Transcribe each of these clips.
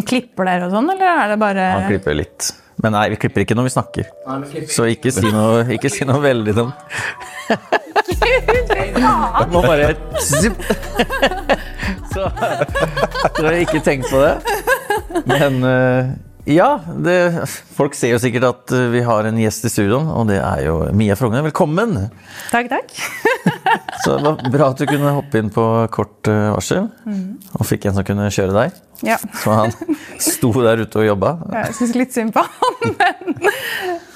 Klipper dere og sånn, eller er det bare Han klipper litt. Men nei, vi klipper ikke når vi snakker. Så ikke si noe, ikke si noe veldig dumt. Jeg må bare zipp. Så, jeg ikke tenkt på det. Men eh, ja, det, folk ser jo sikkert at eh, vi har en gjest i studioen, og det er jo Mia Frogner. Velkommen! Takk, takk. Så det var bra at du kunne hoppe inn på kort varsel, varsel, og fikk en som kunne kjøre deg. Ja. Så han sto der ute og jobba. Jeg syns litt synd på han, men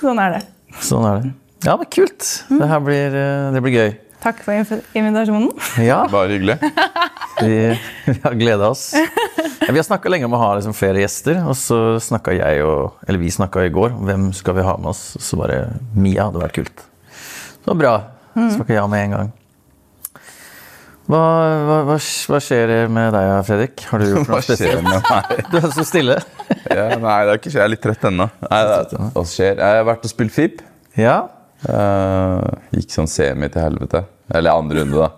sånn er det. Sånn er det. Ja, men kult. Det her blir, eh, det blir gøy. Takk for invitasjonen. Ja, Bare hyggelig. vi, vi har gleda oss. Vi har snakka lenge om å ha liksom flere gjester, og så snakka jeg og Eller vi snakka i går om hvem skal vi ha med oss. Så bare Mia hadde vært kult. Var bra. Snakka ja med en gang. Hva, hva, hva, hva skjer med deg, Fredrik? Har du gjort Hva noe skjer spesielt? med meg? Du er så stille. Ja, nei, det er ikke, jeg er litt trett ennå. Hva skjer? Jeg har vært og spilt FIP. Ja? Uh, gikk sånn semi til helvete. Eller andre runde, da.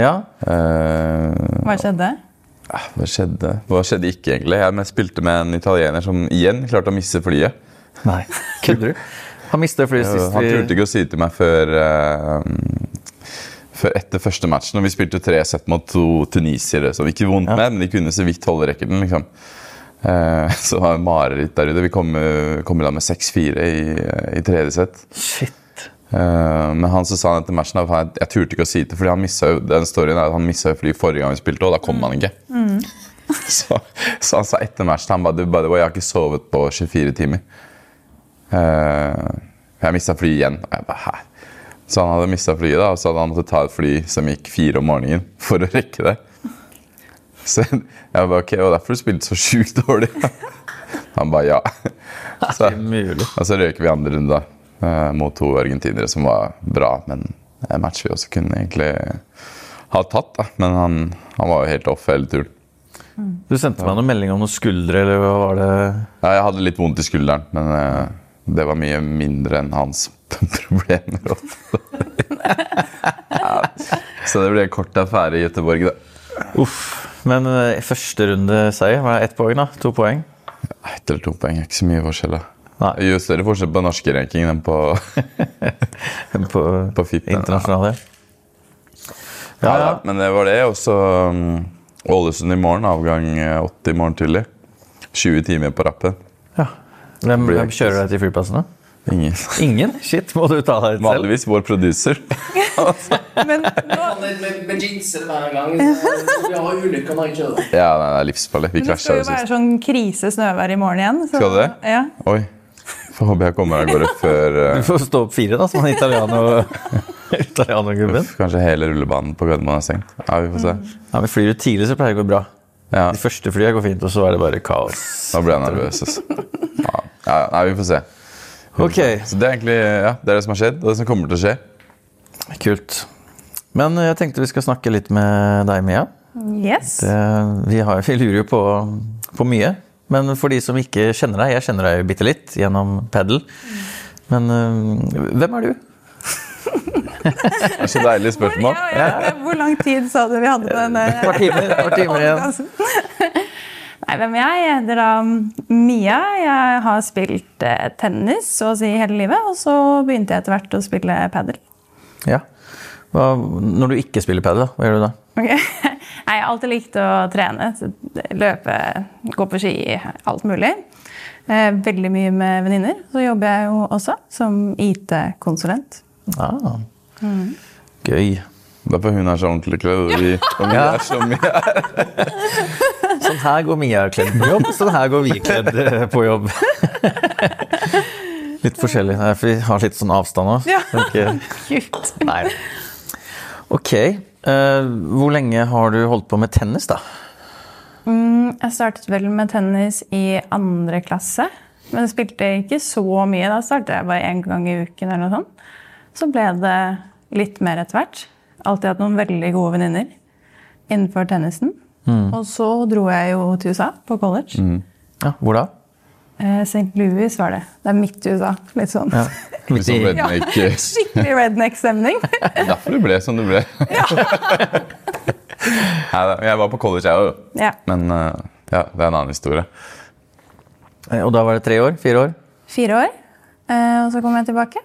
Ja? Uh, Hva skjedde? ah, hva skjedde? Hva skjedde ikke, egentlig? Jeg spilte med en italiener som igjen klarte å misse flyet. Nei, kødder du? Han mista flyet sist Han vi turte ikke å si det til meg før, uh, før etter første matchen. Og vi spilte tre sett mot to tunisiere som ikke vondt med, men de kunne så vidt holde racketen. Liksom. Uh, så det var det mareritt der ute. Vi kom, kom da med 6-4 i, i tredje sett. Shit. Eh, men han som sa han etter matchen at jeg, jeg turte ikke å si det, fordi han missa den storyen er at han missa fly forrige gang vi spilte, og da kom han ikke. så, så han sa etter matchen han ba, du, by the way, jeg har ikke sovet på 24 timer. Eh, jeg mista flyet igjen. Og jeg bare, hæ? Så han hadde mista flyet, da, og så hadde han måttet ta et fly som gikk fire om morgenen for å rekke det. Så jeg bare, ok, og derfor du spilte så sjukt dårlig. Han bare ja. Så, er og så røyker vi andre runde eh, mot to argentinere som var bra, men en match vi også kunne egentlig ha tatt. Da. Men han, han var jo helt off hele turen. Du sendte meg noen melding om noen skuldre, eller hva var det? Ja, jeg hadde litt vondt i skulderen, men eh, det var mye mindre enn hans problemer. ja, så det ble en kort affære i Göteborg, da. Uff. Men eh, første runde seier, var det ett poeng, da? To poeng? Ett eller to poeng ikke så mye forskjell. da. Nei. Det Jo større forskjell på norske ranking enn på På, På FIP, internasjonale. Ja, Ja, ja. Men det var det. Og så um, Ålesund i morgen. Avgang eh, 80 i morgen tidlig. 20 timer på rappen. ja. Hvem, blir hvem kjører deg til flyplassen, da? Ingen. Ingen? Shit, må du ta deg ut selv? Vanligvis vår producer. Men nå, Han med, jeanser hver gang. Vi har ulykker når jeg kjører. Ja, det er livsfarlig. Vi men det skal jo være sånn krise-snøvær i morgen igjen. Så, Skal det? Ja. Oi. Får håpe jeg kommer av gårde før Du eh, får stå opp fire, da, som han italiano- italiano-gubben. Kanskje hele rullebanen på Gardermoen er stengt. Ja, vi får se. Ja, men Flyr du tidlig, så pleier det å gå bra. Ja, De første flyene går fint, og så er det bare kaos. Nå blir jeg nervøs. Altså. Ja, ja, nei, vi får se. Ok, Så det er egentlig ja, det er det som har skjedd, og det som kommer til å skje. kult. Men jeg tenkte vi skal snakke litt med deg, Mia. Yes. Det, vi, har, vi lurer jo på, på mye. Men for de som ikke kjenner deg, jeg kjenner deg bitte litt gjennom padel. Men øh, hvem er du? Det er så deilig spørsmål. Ja, ja. Hvor lang tid sa du vi hadde den? Et eh, par timer, et par timer igjen. Nei, hvem er jeg? Jeg heter da Mia. Jeg har spilt eh, tennis så å si hele livet. Og så begynte jeg etter hvert å spille padel. Ja. Hva, når du ikke spiller padel, hva gjør du da? Ok. Nei, Jeg har alltid likt å trene. Løpe, gå på ski, alt mulig. Eh, Veldig mye med venninner. Så jobber jeg jo også som IT-konsulent. Ah, Gøy. Derfor hun er så ordentlig kledd. og vi- Og vi Ja. er så mye Sånn her går Mia kledd på jobb, sånn her går vi kledd eh, på jobb. Litt forskjellig. Nei, for vi har litt sånn avstand òg. Ja. Okay. Kult. Nei. Ok. Eh, hvor lenge har du holdt på med tennis, da? Jeg startet vel med tennis i andre klasse. Men jeg spilte ikke så mye. Da startet jeg bare én gang i uken. eller noe sånt. Så ble det litt mer etter hvert. Alltid hatt noen veldig gode venninner innenfor tennisen. Og så dro jeg jo til USA på college. Ja, Hvor da? Eh, St. Louis var det. Det er midt i USA. Litt sånn Ja. Litt Sånn redneck. Ja, skikkelig redneck-stemning. Derfor det ble som det ble. Neida, jeg var på college, jeg òg. ja. Men eh, Ja, det er en annen historie. Eh, Og da var det tre år? Fire år? Fire år. Eh, og så kom jeg tilbake.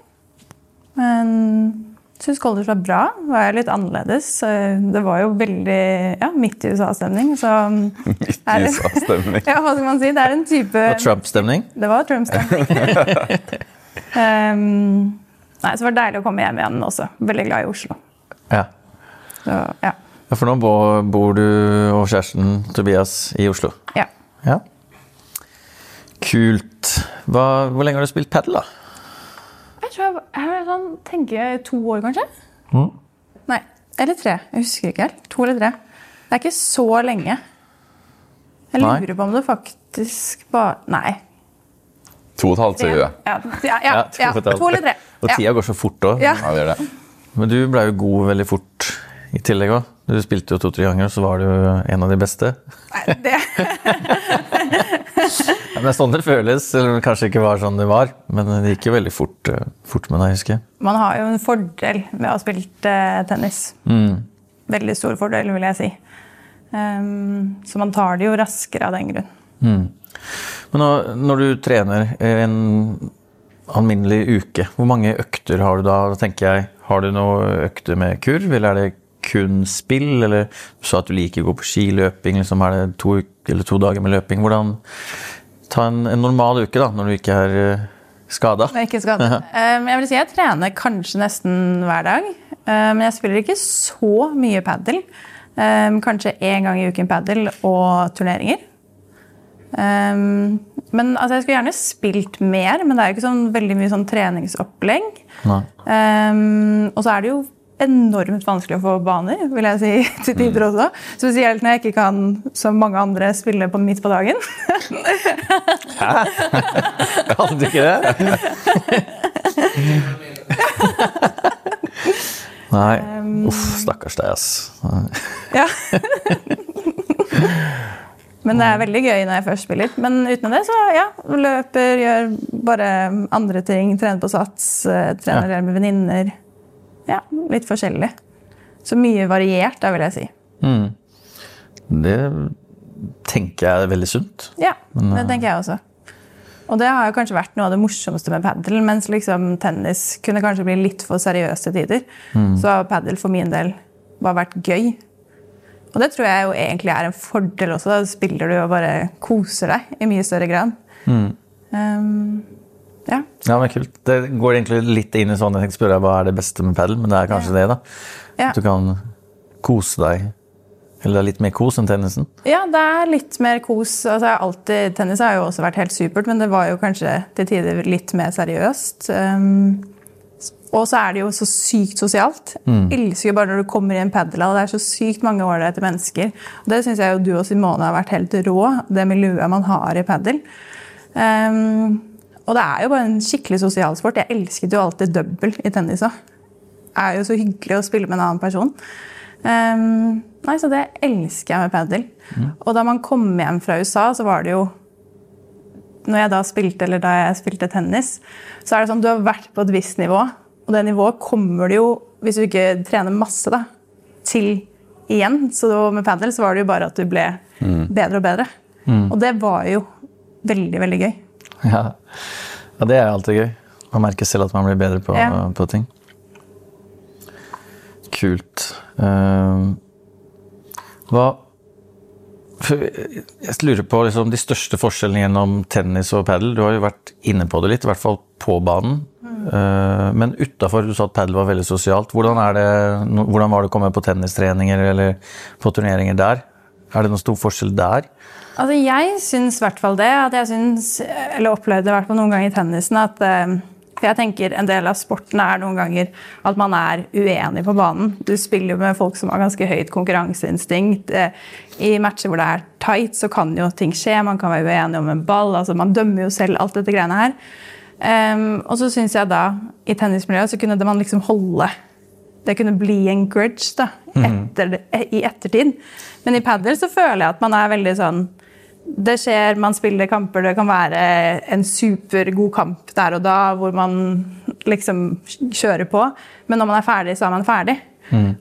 Men syns college var bra. Var litt annerledes. Eh, Det var jo veldig ja, midt i USA-stemning. Så Midt i USA-stemning. ja, hva skal man si? Det er en type Og Trump-stemning? Det var Trump-stemning. um, nei, så var det deilig å komme hjem igjen også. Veldig glad i Oslo. Ja. Så, ja. Ja, For nå bo- bor du og kjæresten Tobias i Oslo? ja. Ja. Kult. Hva, hvor lenge har du spilt padel, da? Jeg tror jeg, jeg sånn, tenker to år, kanskje. Mm. Nei, eller tre. Jeg husker ikke helt. To eller tre. Det er ikke så lenge. Jeg Nei. lurer på om det faktisk bare Nei. To og et halvt, sier du. Ja, ja, ja, ja, to eller tre. Og Ja. tida går så fort òg. Ja. Ja, det gjør det. Men du ble jo god veldig fort i tillegg òg. Du spilte jo to-tre ganger, så var du en av de beste. Nei, det, Ja, men sånn det føles. Eller kanskje ikke var sånn det var, men det gikk jo veldig fort, eh, fort med deg, husker jeg. man har jo en fordel med å ha spilt uh, tennis. Mm. Veldig stor fordel, vil jeg si. Um, så man tar det jo raskere av den grunn. Men nå, når du trener en alminnelig uke, hvor mange økter har du da? Da tenker jeg, Har du noen økter med kurv, eller er det kun spill? Eller du sa at du liker å gå på skiløping, liksom er det to, eller to dager med løping? Hvordan Ta en, en normal uke, da, når du ikke er uh, skada. Ikke. Um, jeg vil si jeg trener kanskje nesten hver dag. Um, men jeg spiller ikke så mye padel. Kanskje én gang i uken padel og turneringer. Men altså, jeg skulle gjerne spilt mer, men det er jo ikke sånn veldig mye sånn treningsopplegg. Og så er det jo enormt vanskelig å få baner, vil jeg si til tider også. Spesielt når jeg ikke kan, som mange andre, spille på midt på dagen. Hæ? Kan du ikke det? Nei. Uff, stakkars deg, ass. Ja. Men det er veldig gøy når jeg først spiller. Men utenom det, så ja. Løper, gjør bare andre ting. Trener på sats, trener trener med venninner. Ja, litt forskjellig. Så mye variert, da, vil jeg si. Det tenker jeg er veldig sunt. Ja, det tenker jeg også. Og det har jo kanskje vært noe av det morsomste med padel, mens liksom tennis kunne kanskje bli litt for seriøst til tider. Så har padel for min del bare vært gøy. Og det tror jeg jo egentlig er en fordel også. Da spiller du og bare koser deg i mye større grad. Um, ja. Ja, men kult. Det går egentlig litt inn i sånn jeg spørre hva er det beste med padel, men det er kanskje det, da. Ja. At du kan kose deg. Eller det er litt mer kos enn tennisen. ja, det er litt mer kos. Altså, alltid, tennis har jo også vært helt supert, men det var jo kanskje til tider litt mer seriøst. Um, og så er det jo så sykt sosialt. Elsker jo bare når du kommer i en padelhall. Det er så sykt mange ålreite mennesker. Og det syns jeg jo du og Simone har vært helt rå, det miljøet man har i padel. Um, og det er jo bare en skikkelig sosial sport. Jeg elsket jo alltid double i tennis òg. Det er jo så hyggelig å spille med en annen person. Um, nei, Så det elsker jeg med padel. Og da man kom hjem fra USA, så var det jo når jeg da spilte, eller da jeg spilte tennis, så er det sånn du har vært på et visst nivå. Og det nivået kommer du jo, hvis du ikke trener masse, da, til igjen. Så med padel så var det jo bare at du ble bedre og bedre. Og det var jo veldig, veldig gøy. Ja. ja, det er alltid gøy. Man merker selv at man blir bedre på, Ja. på ting. Kult. Uh, hva Jeg lurer på liksom, de største forskjellene gjennom tennis og padel. Du har jo vært inne på det litt, i hvert fall på banen. Uh, men utafor, du sa at padel var veldig sosialt. Hvordan, er det, hvordan var det å komme på tennistreninger eller på turneringer der? Er det noen stor forskjell der? Altså, jeg syns i hvert fall det. At jeg syns, eller opplevde i hvert fall noen ganger i tennisen at eh, For jeg tenker en del av sporten er noen ganger at man er uenig på banen. Du spiller jo med folk som har ganske høyt konkurranseinstinkt. Eh, I matcher hvor det er tight, så kan jo ting skje. Man kan være uenig om en ball. altså Man dømmer jo selv alt dette greiene her. Um, og så syns jeg da, i tennismiljøet, så kunne det man liksom holde det kunne bli en grudge da, etter, i ettertid. Men i padel så føler jeg at man er veldig sånn Det skjer, man spiller kamper, det kan være en supergod kamp der og da hvor man liksom kjører på. Men når man er ferdig, så er man ferdig.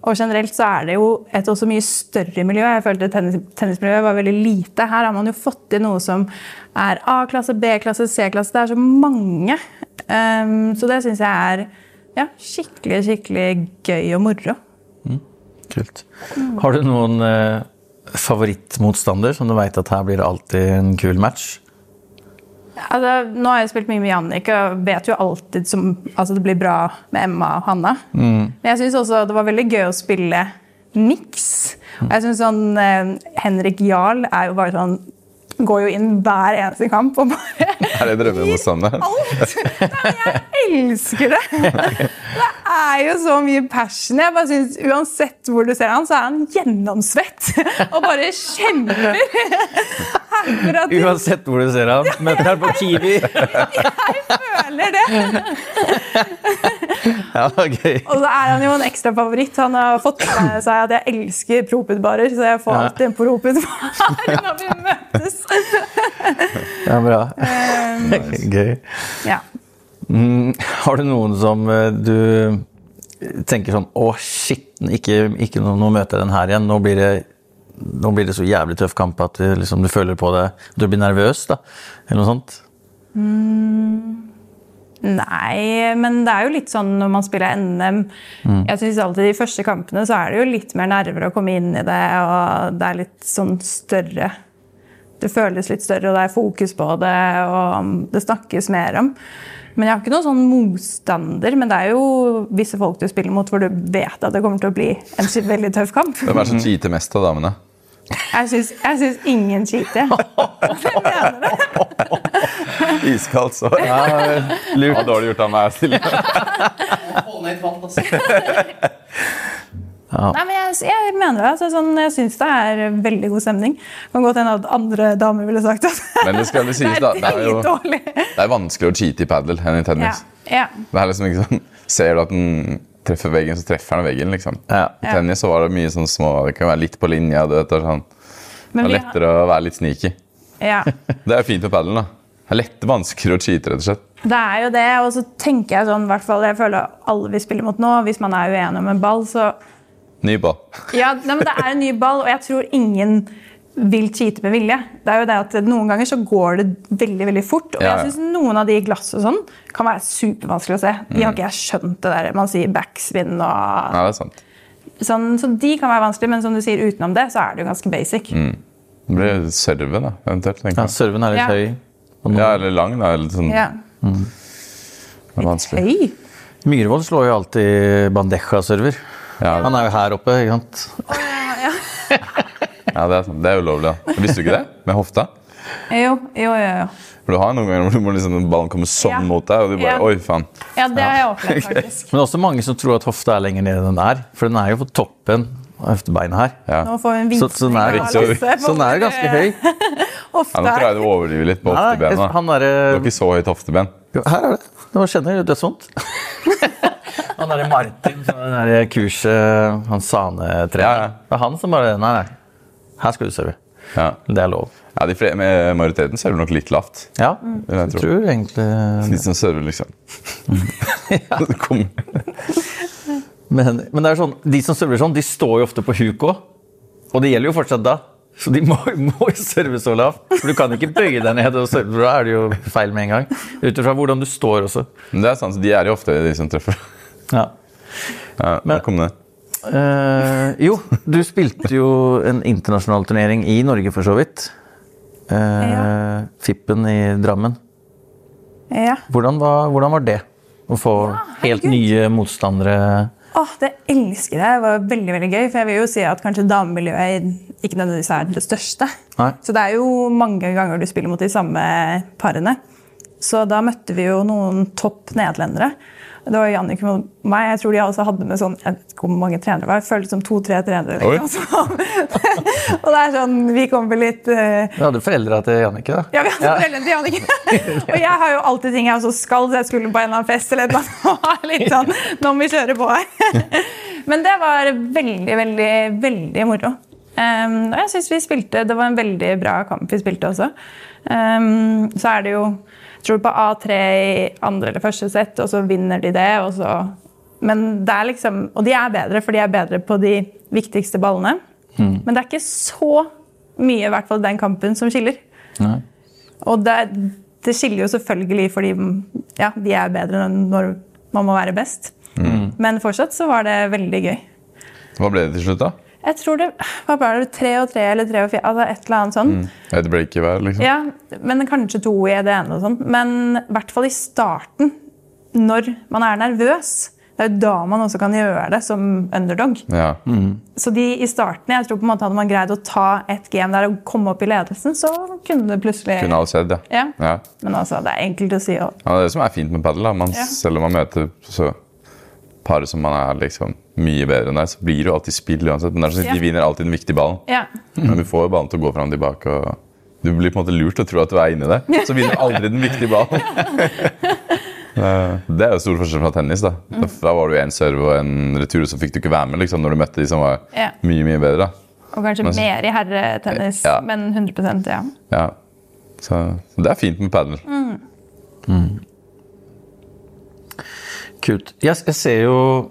Og generelt så er det jo et også mye større miljø. Jeg følte tennis, tennismiljøet var veldig lite. Her har man jo fått til noe som er A-klasse, B-klasse, C-klasse. Det er så mange. Um, så det syns jeg er ja, skikkelig, skikkelig gøy og moro. Kult. Har du noen eh, favorittmotstander som du veit at her blir det alltid en kul match? Altså, nå har jeg spilt mye med Jannik og vet jo alltid som altså, det blir bra med Emma og Hanna. Men jeg syns også det var veldig gøy å spille niks. Og jeg synes sånn eh, Henrik Jarl er jo bare sånn Går jo inn hver eneste kamp og bare Er det drømmemotstander? alt! Nei, jeg elsker det! Det er jo så mye passion. Jeg bare synes, Uansett hvor du ser han, så er han gjennomsvett og bare kjemper. Uansett hvor du ser han, Møter han på Kiwi. føler det. Ja. Og så er han jo en ekstra favoritt. Han har fått med seg at jeg elsker proputbarer, så jeg får alltid en proput når vi møtes. Ja, bra. Um, Gøy. ja. Mm, har du noen som eh, du tenker sånn Å, shit, ikke, ikke nå, nå møter jeg den her igjen. Nå blir det, nå blir det så jævlig tøff kamp at du, liksom, du føler på det. Du blir nervøs, da. Eller noe sånt. Nei, men det er jo litt sånn når man spiller NM Jeg synes alltid De første kampene så er det jo litt mer nerver å komme inn i det, og det er litt sånn større Det føles litt større, og det er fokus på det, og det snakkes mer om. Men jeg har ikke noen sånn motstander. Men det er jo visse folk du spiller mot hvor du vet at det kommer til å bli en veldig tøff kamp. Hvem er det som cheater mest av damene? Jeg syns, jeg syns ingen du? Iskaldt svar. Ja, Lurt. dårlig gjort av meg. Silje. Hold ned et altså. Nei, men jeg, jeg mener det. Altså, sånn, jeg syns det er veldig god stemning. Kan godt hende at andre damer ville sagt at Men det skal sies, da. Det er jo det er vanskeligere å cheate i padel enn i Ja. tennis. Ja. Det er liksom ikke sånn Ser du at den treffer veggen, så treffer han veggen, liksom. Ja. I tennis så var det mye sånn små Det kan være litt på linja. Du vet, det er sånn. Det er lettere lettere å være litt sneaky. ja. Det er jo fint på padelen. da. Det er lett vanskeligere å cheate, rett og slett. Det er jo det. Og så tenker jeg sånn, i hvert fall, jeg føler alle vi spiller mot nå, hvis man er uenig om en ball, så Ny ball. Ja, nei, men det er en ny ball, og jeg tror ingen vil cheate med vilje. Det er jo det at Noen ganger så går det veldig veldig fort. Og Ja, ja. jeg synes noen av de i glass og sånn kan være supervanskelig å se. De har ikke jeg skjønt det der man sier backspin og Ja, det er sant. sånn. Så de kan være vanskelig, men som du sier utenom det, så er det jo ganske basic. Det blir serve, da, eventuelt. tenker Ja, serven er litt Ja. høy. Ja, eller lang, da. Eller sånn Ja. det er vanskelig. Høy. Myhrvold slår jo alltid bandeja-server. Ja, Han er jo her oppe, ikke sant? Ja det, er sant. det er ulovlig, da. Visste du ikke det? Med hofta? Jo, jo, jo. jo. For du har noen ganger hvor du må liksom, ballen kommer sånn Ja. mot deg, og du bare Ja. Oi, faen. Ja, det har jeg opplevd, faktisk. Men det er også mange som tror at hofta er lenger nede enn den er. For den er jo på toppen av hoftebeinet her. Ja. Nå får vi en Så, så den er, så- så den er jo ganske høy. Ja, nå tror jeg du overdriver litt på Nei, hoftebena. han Du har derre ikke så høyt hofteben. Jo, Her er det. Nå kjenner jeg dødsvondt. han derre Martin fra det der kurset, han Sane-trener. Ja, ja. Det er han som bare Nei, nei. Her skal du serve. Ja. Det er lov. Ja, de flere, med majoriteten server nok litt lavt. Ja, jeg jeg tror egentlig De som server, liksom. Det men, men det er sånn, de som server sånn, de står jo ofte på huk òg. Og det gjelder jo fortsatt da. Så de må, må jo serve så lavt. For du kan ikke bøye deg ned og serve, da er det jo feil med en gang. Ut ifra hvordan du står også. Men det er sant, de er jo ofte de som treffer. Ja. Ja, Men- kom det. Eh, jo, du spilte jo en internasjonal turnering i Norge, for så vidt. Uh, Ja. Fippen i Drammen. Ja. Hvordan var, hvordan var det? Å få helt nye motstandere Åh, det elsker jeg. Det var veldig veldig gøy. For jeg vil jo si at kanskje damemiljøet ikke nødvendigvis er det største. Nei. Så det er jo mange ganger du spiller mot de samme parene. Så da møtte vi jo noen topp nederlendere. Det var Jannik og meg. Jeg tror de også hadde med sånn Jeg vet ikke hvor mange trenere det var. Jeg følte som to-tre trenere. Liksom. og det er sånn Vi kom vel litt uh... Du hadde foreldra til Jannicke, da? ja, vi hadde foreldrene til Jannicke. og jeg har jo alltid ting jeg også skal, så jeg skulle på en eller annen fest eller og litt sånn, Nå må vi kjøre på her. Men det var veldig, veldig, veldig moro. Um, og jeg synes vi spilte, Det var en veldig bra kamp vi spilte også. Um, så er det jo tror på A3 i andre eller første sett, og så vinner de det. Og så Men det er liksom, og de er bedre, for de er bedre på de viktigste ballene. Men det er ikke så mye, i hvert fall den kampen, som skiller. Nei. Og det, det skiller jo selvfølgelig fordi ja, de er bedre enn når man må være best. Men fortsatt så var det veldig gøy. Hva ble det til slutt, da? Jeg tror det hva ble det, tre og tre eller tre og fire. Altså et eller annet sånn. Et break i hver, liksom? Ja, men kanskje to i det ene og sånn. Men i hvert fall i starten, når man er nervøs. Det er jo da man også kan gjøre det som underdog. Ja. Så de i starten, jeg tror på en måte hadde man greid å ta et game der og komme opp i ledelsen, så kunne det plutselig Kunne alt skjedd, ja. Ja. ja. Men altså, det er enkelt å si. Og, Ja, det er det som er fint med padel. Ja. Selv om man møter så par som man er liksom mye bedre enn deg, så blir det jo alltid spill uansett. Men det er sånn, Ja. de vinner alltid den viktige ballen. ja. Men du får jo ballen til å gå fram og tilbake. og Du blir på en måte lurt til å tro at du er inni det. Så vinner du aldri den viktige ballen. Eh, det er jo stor forskjell fra tennis. Da Mm. Da var det jo en serve og en retur, så fikk du ikke være med liksom, når du møtte de som var Ja. mye mye bedre. da. og kanskje Men- mer i herretennis, Ja. men 100% ja. Ja. Så det er fint med padel. Mm. Kult. Jeg, jeg ser jo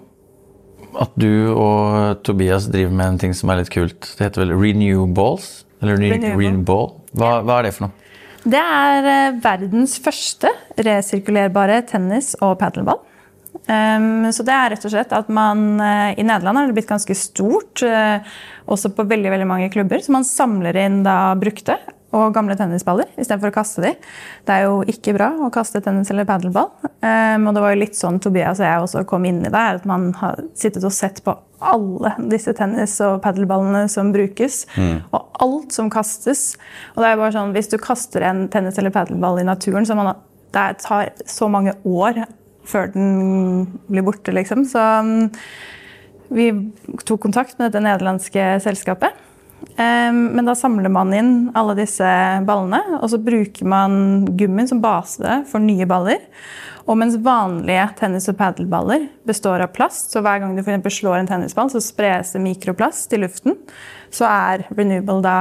at du og Tobias driver med en ting som er litt kult. Det heter vel Renewables? Eller Re Renewable. Hva, hva er det for noe? Det er eh, verdens første resirkulerbare tennis- og padelball. Um, så det er rett og slett at man eh, I Nederland har det blitt ganske stort, uh, også på veldig veldig mange klubber. Så man samler inn da brukte og gamle tennisballer istedenfor å kaste de. Det er jo ikke bra å kaste tennis- eller padelball. Um, og det var jo litt sånn Tobias og jeg også kom inn i det, at man har sittet og sett på alle disse tennis- og padelballene som brukes, og alt som kastes. Og det er jo bare sånn, Hvis du kaster en tennis- eller padelball i naturen, så man, det tar så mange år før den blir borte, liksom. Så um, vi tok kontakt med dette nederlandske selskapet. Um, men da samler man inn alle disse ballene, og så bruker man gummien som base for nye baller. Og mens vanlige tennis- og padelballer består av plast, så hver gang du for slår en tennisball, så spres det mikroplast i luften, så er Renewable da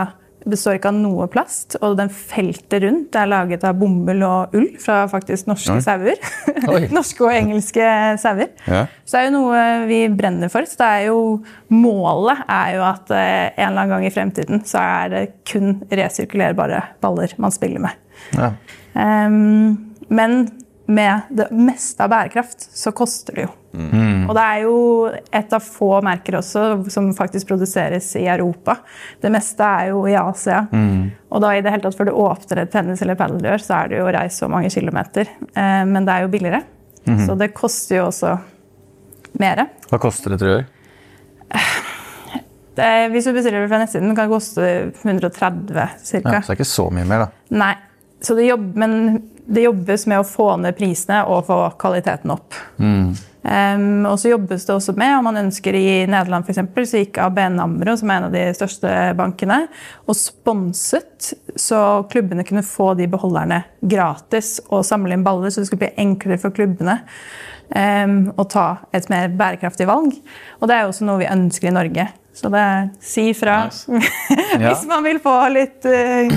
består ikke av noe plast, og den feltet rundt er laget av bomull og ull fra faktisk norske sauer. Norske og engelske sauer. Ja. Så det er jo noe vi brenner for. Så det er jo, målet er jo at eh, en eller annen gang i fremtiden så er det kun resirkulerbare baller man spiller med. Ja. Um, men med det meste av bærekraft så koster det jo. Og det er jo et av få merker også som faktisk produseres i Europa. Det meste er jo i Asia. Og da i det hele tatt før du åpner et tennis- eller padeldør, så er det jo å reise så mange kilometer. Eh, men det er jo billigere. Så det koster jo også mer. Hva koster det, tror du? Det, hvis du bestiller det fra nettsiden, kan det koste 130 Ja, så det er ikke så mye mer, da. Nei. Så det jobb, men det jobbes med å få ned prisene og få kvaliteten opp. Um, og så jobbes det også med, om man ønsker i Nederland eksempel, så gikk ABN Amro, som er en av de største bankene, og sponset så klubbene kunne få de beholderne gratis og samle inn baller, så det skulle bli enklere for klubbene um, å ta et mer bærekraftig valg. Og det er jo også noe vi ønsker i Norge. Så det er si fra nice. hvis man vil få litt eh,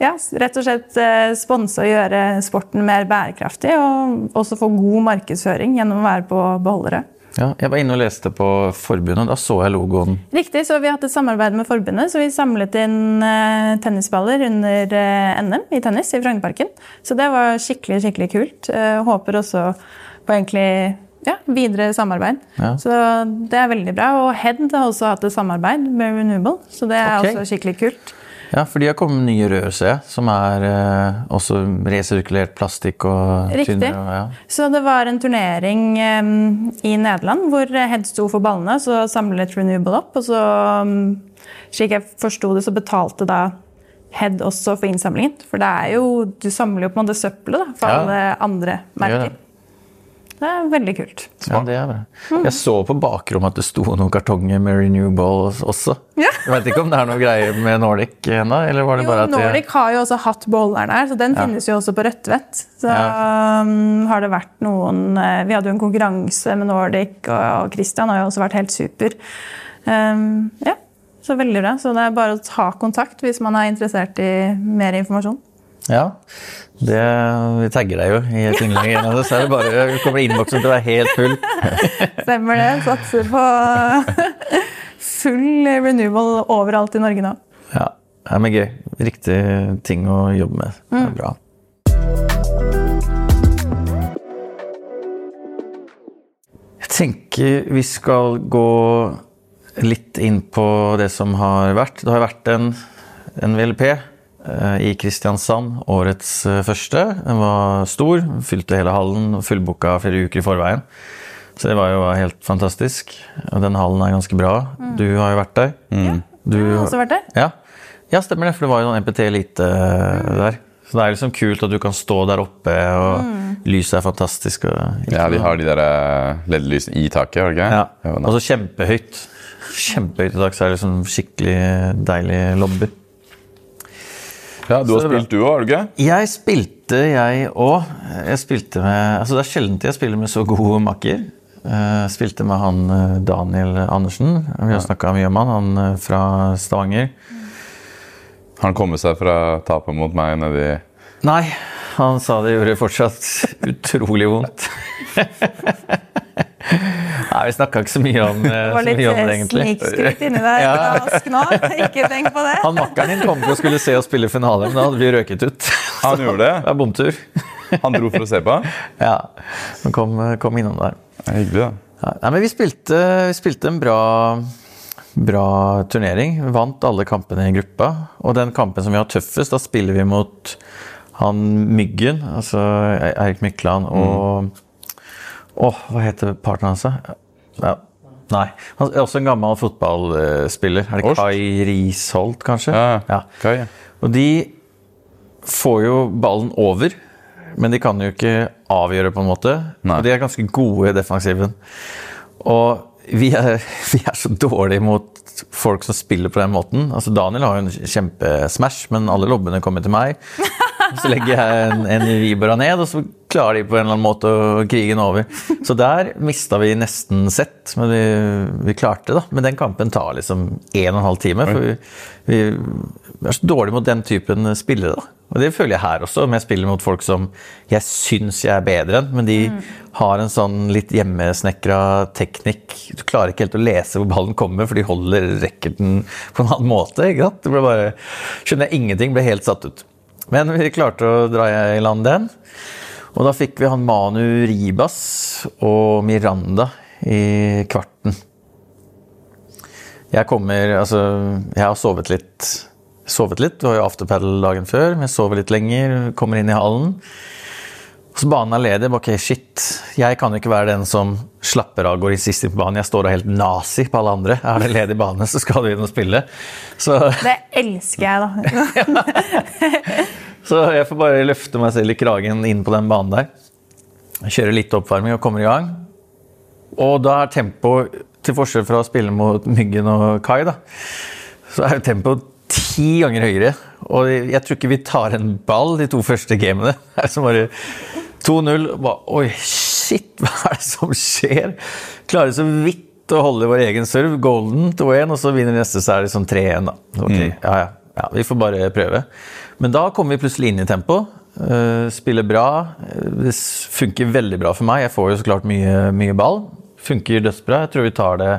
ja, rett og slett eh, sponse og gjøre sporten mer bærekraftig. Og også få god markedsføring gjennom å være på beholdere. Ja, jeg var inne og leste på forbundet, da så jeg logoen. Riktig, så Vi har hatt et samarbeid med forbundet, så vi samlet inn eh, tennisballer under eh, NM i tennis i Frognerparken. Så det var skikkelig skikkelig kult. Håper også på egentlig ja, videre samarbeid. Ja. Så det er veldig bra. Og Head har også hatt et samarbeid med Renewable, så det er okay. også skikkelig kult. Ja, for de har kommet nye rør, ser jeg, som er eh, også resirkulert plastikk og Riktig. tynnere. Og, ja. Så det var en turnering eh, i Nederland hvor Head sto for ballene. Så samlet Renewable opp, og så em, Slik jeg forsto det, så betalte da Head også for innsamlingen. For det er jo Du samler jo på en måte søppelet da, for Ja. alle andre merker. Det. Er veldig kult. ja, det er bra. Jeg så på bakrommet at det sto noen kartonger med Renewable også. Ja. Jeg vet ikke om det er noe greier med Nordic ennå, eller var det Jo, bare at Nordic har jo også hatt boller der, så den finnes jo også på Rødtvet. Så um, har det vært noen eh, Vi hadde jo en konkurranse med Nordic, og Christian har jo også vært helt super. Um, ja, så veldig bra. Så det er bare å ta kontakt hvis man er interessert i mer informasjon. Ja. Det, vi tagger deg jo i et innlegg. Så er det bare, kommer innboksen til å være helt full. Stemmer det. Satser på full renewal overalt i Norge nå. Ja, det er men gøy. Riktig ting å jobbe med. Det er bra. Jeg tenker vi skal gå litt inn på det som har vært. Det har vært en, NVLP VLP i Kristiansand, årets eh, første. Den var stor, fylte hele hallen, fullbooka flere uker i forveien. Så det var jo helt fantastisk. Og den hallen er ganske bra. Du har jo vært der. Du, Jeg har også vært der. ja. ja, stemmer det, for det var jo noen MPT Elite mm. der. Så det er liksom kult at du kan stå der oppe, og lyset er fantastisk. Og Ja, de har de der eh, LED-lysene i taket, har de ikke? ja. Og så kjempehøyt. Kjempehøyt i dag, så er det liksom skikkelig deilig lobby. Ja, du har spilt du òg, har du ikke? Jeg spilte, jeg òg. Jeg spilte med Altså, det er sjelden jeg spiller med så god makker. Jeg spilte med han eh, Daniel Andersen. Vi har snakka mye om han. Han eh, fra Stavanger. Han kommet seg fra tapet mot meg nedi Nei, han sa det gjorde fortsatt utrolig vondt. Nei, vi snakka ikke så mye om, eh, Det var litt mye om det, eh, egentlig. snikskryt inni der. Ja. Nå. Ikke tenk på det. Han makkeren din kom for å skulle se oss spille finale, men da hadde vi røket ut. Han gjorde det? Det er bomtur. Han dro for å se på? Ja, han kom, kom innom der. Det er hyggelig, da. Ja, nei, men vi spilte, vi spilte en bra, bra turnering. Vant alle kampene i gruppa. Og den kampen som vi har tøffest, da spiller vi mot han Myggen, altså Eirik Mykland, og Åh, hva heter partneren hans? Ja. Nei. Han er også en gammel fotballspiller. Er det Orst? Kai Risholt, kanskje? Ja. ja. Kai, ja. Og de får jo ballen over, men de kan jo ikke avgjøre, på en måte. Nei. Og de er ganske gode i defensiven. Og vi er, vi er så dårlige mot folk som spiller på den måten. Altså Daniel har jo en kjempesmash, men alle lobbene kommer til meg. Så legger jeg en, en Vibora ned, og så klarer de på en eller annen måte å krige den over. Så der mista vi nesten sett, men vi, vi klarte det. Men den kampen tar liksom en og en halv time. For vi, vi, er så dårlige mot den typen spillere. da. Og det føler jeg her også, om jeg spiller mot folk som jeg syns jeg er bedre enn, men de har en sånn litt hjemmesnekra teknikk. Du klarer ikke helt å lese hvor ballen kommer, for de holder racketen på en annen måte. ikke sant? Det ble bare, skjønner jeg ingenting, ble helt satt ut. Men vi klarte å dra i land den. Og da fikk vi han Manu Ribas og Miranda i kvarten. Jeg kommer Altså, jeg har sovet litt. Sovet litt. Det har jo afterpaddle dagen før, men jeg sover litt lenger. Kommer inn i hallen. Så banen er ledig. Ok, shit. Jeg kan jo ikke være den som slapper av og går i sist inn på banen. Jeg står da helt nazi på alle andre. Er det ledig bane, så skal du inn og spille. Så Det elsker jeg, da. Så jeg får bare løfte meg selv i kragen inn på den banen der. Kjøre litt oppvarming og kommer i gang. Og da er tempoet, til forskjell fra å spille mot Myggen og Kai, da, så er tempoet ti ganger høyere. Og jeg tror ikke vi tar en ball de to første gamene. Det er som bare 2-0. og bare, Oi, shit, hva er det som skjer? Klarer så vidt å holde vår egen serve. Golden 2-1, og så vinner neste, så er det sånn 3-1, da. Ok, ja, ja, ja, vi får bare prøve. Men da kommer vi plutselig inn i tempo. eh, spiller bra. Eh, Det funker veldig bra for meg. Jeg får jo så klart mye, mye ball. Funker dødsbra. Jeg tror vi tar det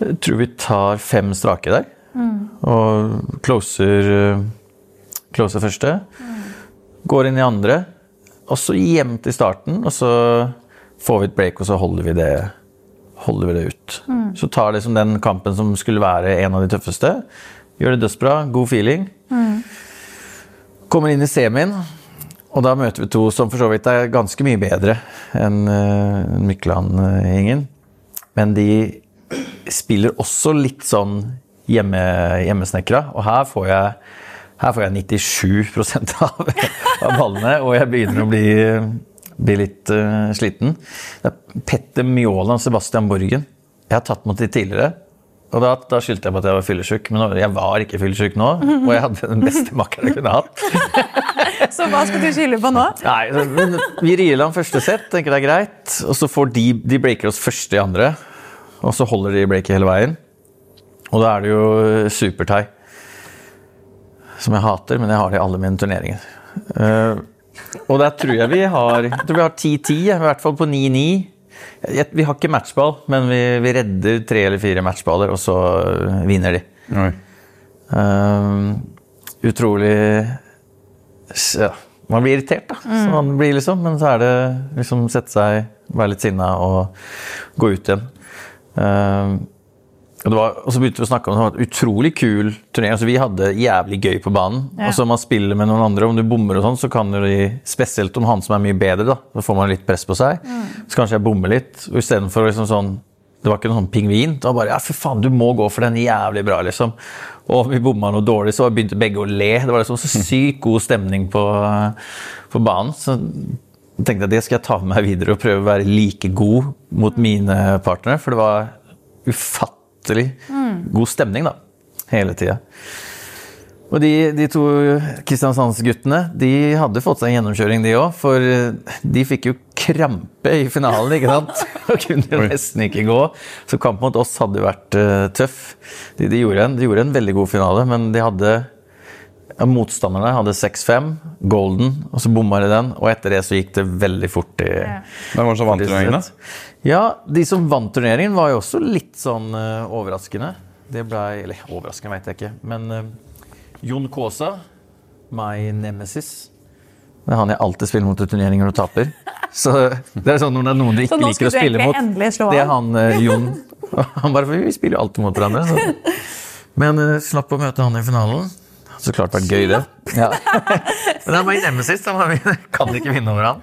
Jeg tror vi tar fem strake der. Og closer, eh, closer første. Går inn i andre. Og så jevnt i starten, og så får vi et break, og så holder vi det, holder vi det ut. Så tar liksom den kampen som skulle være en av de tøffeste. Gjør det dødsbra, god feeling. Kommer inn i semien, og da møter vi to som for så vidt er ganske mye bedre enn uh, Mykland-gjengen. Men de spiller også litt sånn hjemme, hjemmesnekra, og her får jeg, her får jeg 97% av, av ballene, og jeg begynner å bli, bli litt uh, sliten. Det er Petter Mjåland og Sebastian Borgen. Jeg har tatt mot de tidligere. Og da, da skyldte jeg på at jeg var fyllesyk, men jeg var ikke fyllesyk nå. Og jeg hadde den beste makkeren jeg kunne hatt. Så hva skal du skylde på nå? Nei, men Vi rir land første sett, tenker det er greit. Og så får de, de breaker oss første i andre. Og så holder de breaket hele veien. Og da er det jo supertie. Som jeg hater, men jeg har det i alle mine turneringer. Eh, og der tror jeg vi har jeg tror vi har 10-10, i hvert fall på 9-9. Vi har ikke matchball, men vi, vi redder tre eller fire matchballer, og så vinner de. Oi. Eh, utrolig ja, Man blir irritert, da. Så man blir liksom, men så er det liksom sette seg, være litt sinna og gå ut igjen. Eh, og, det var, og så begynte vi å snakke om det var et utrolig kul turnering. Altså, vi hadde jævlig gøy på banen. Ja. Og så man spiller med noen andre, om du bommer og sånn, så kan du Spesielt om han som er mye bedre, da. Så får man litt press på seg. Så kanskje jeg bommer litt. Og istedenfor liksom sånn Det var ikke noen sånn pingvin. Det var bare ja, fy faen, du må gå for den jævlig bra, liksom. Og om vi bomma noe dårlig, så begynte begge å le. Det var liksom så sykt god stemning på, på banen. Så tenkte jeg det skal jeg ta med meg videre og prøve å være like god mot mine partnere. For det var ufattelig god stemning da, hele tida. Og de, de to Kristiansandsguttene de hadde fått seg en gjennomkjøring, de òg. For de fikk jo krampe i finalen, ikke sant? Og kunne nesten ikke gå. Så kampen mot oss hadde jo vært uh, tøff. De, de, gjorde en, de gjorde en veldig god finale, men de hadde ja, Motstanderne hadde 6-5, golden, og så bomma de den. Og etter det så gikk det veldig fort i Hvem var det som vant turneringen, da? Ja, de som vant turneringen, var jo også litt sånn uh, overraskende. Det ble Eller overraskende, veit jeg ikke. Men uh, Jon Kaasa, my nemesis Det er han jeg alltid spiller mot i turneringer og taper. Så det er sånn når det er noen du ikke liker å spille mot. Det er han? eh, Jon. Han bare, for Vi spiller jo alltid mot hverandre. Så. Men uh, slapp å møte han i finalen. Så klart vært gøy, det. Ja. Men han var i nemesis. Han kan ikke vinne over han.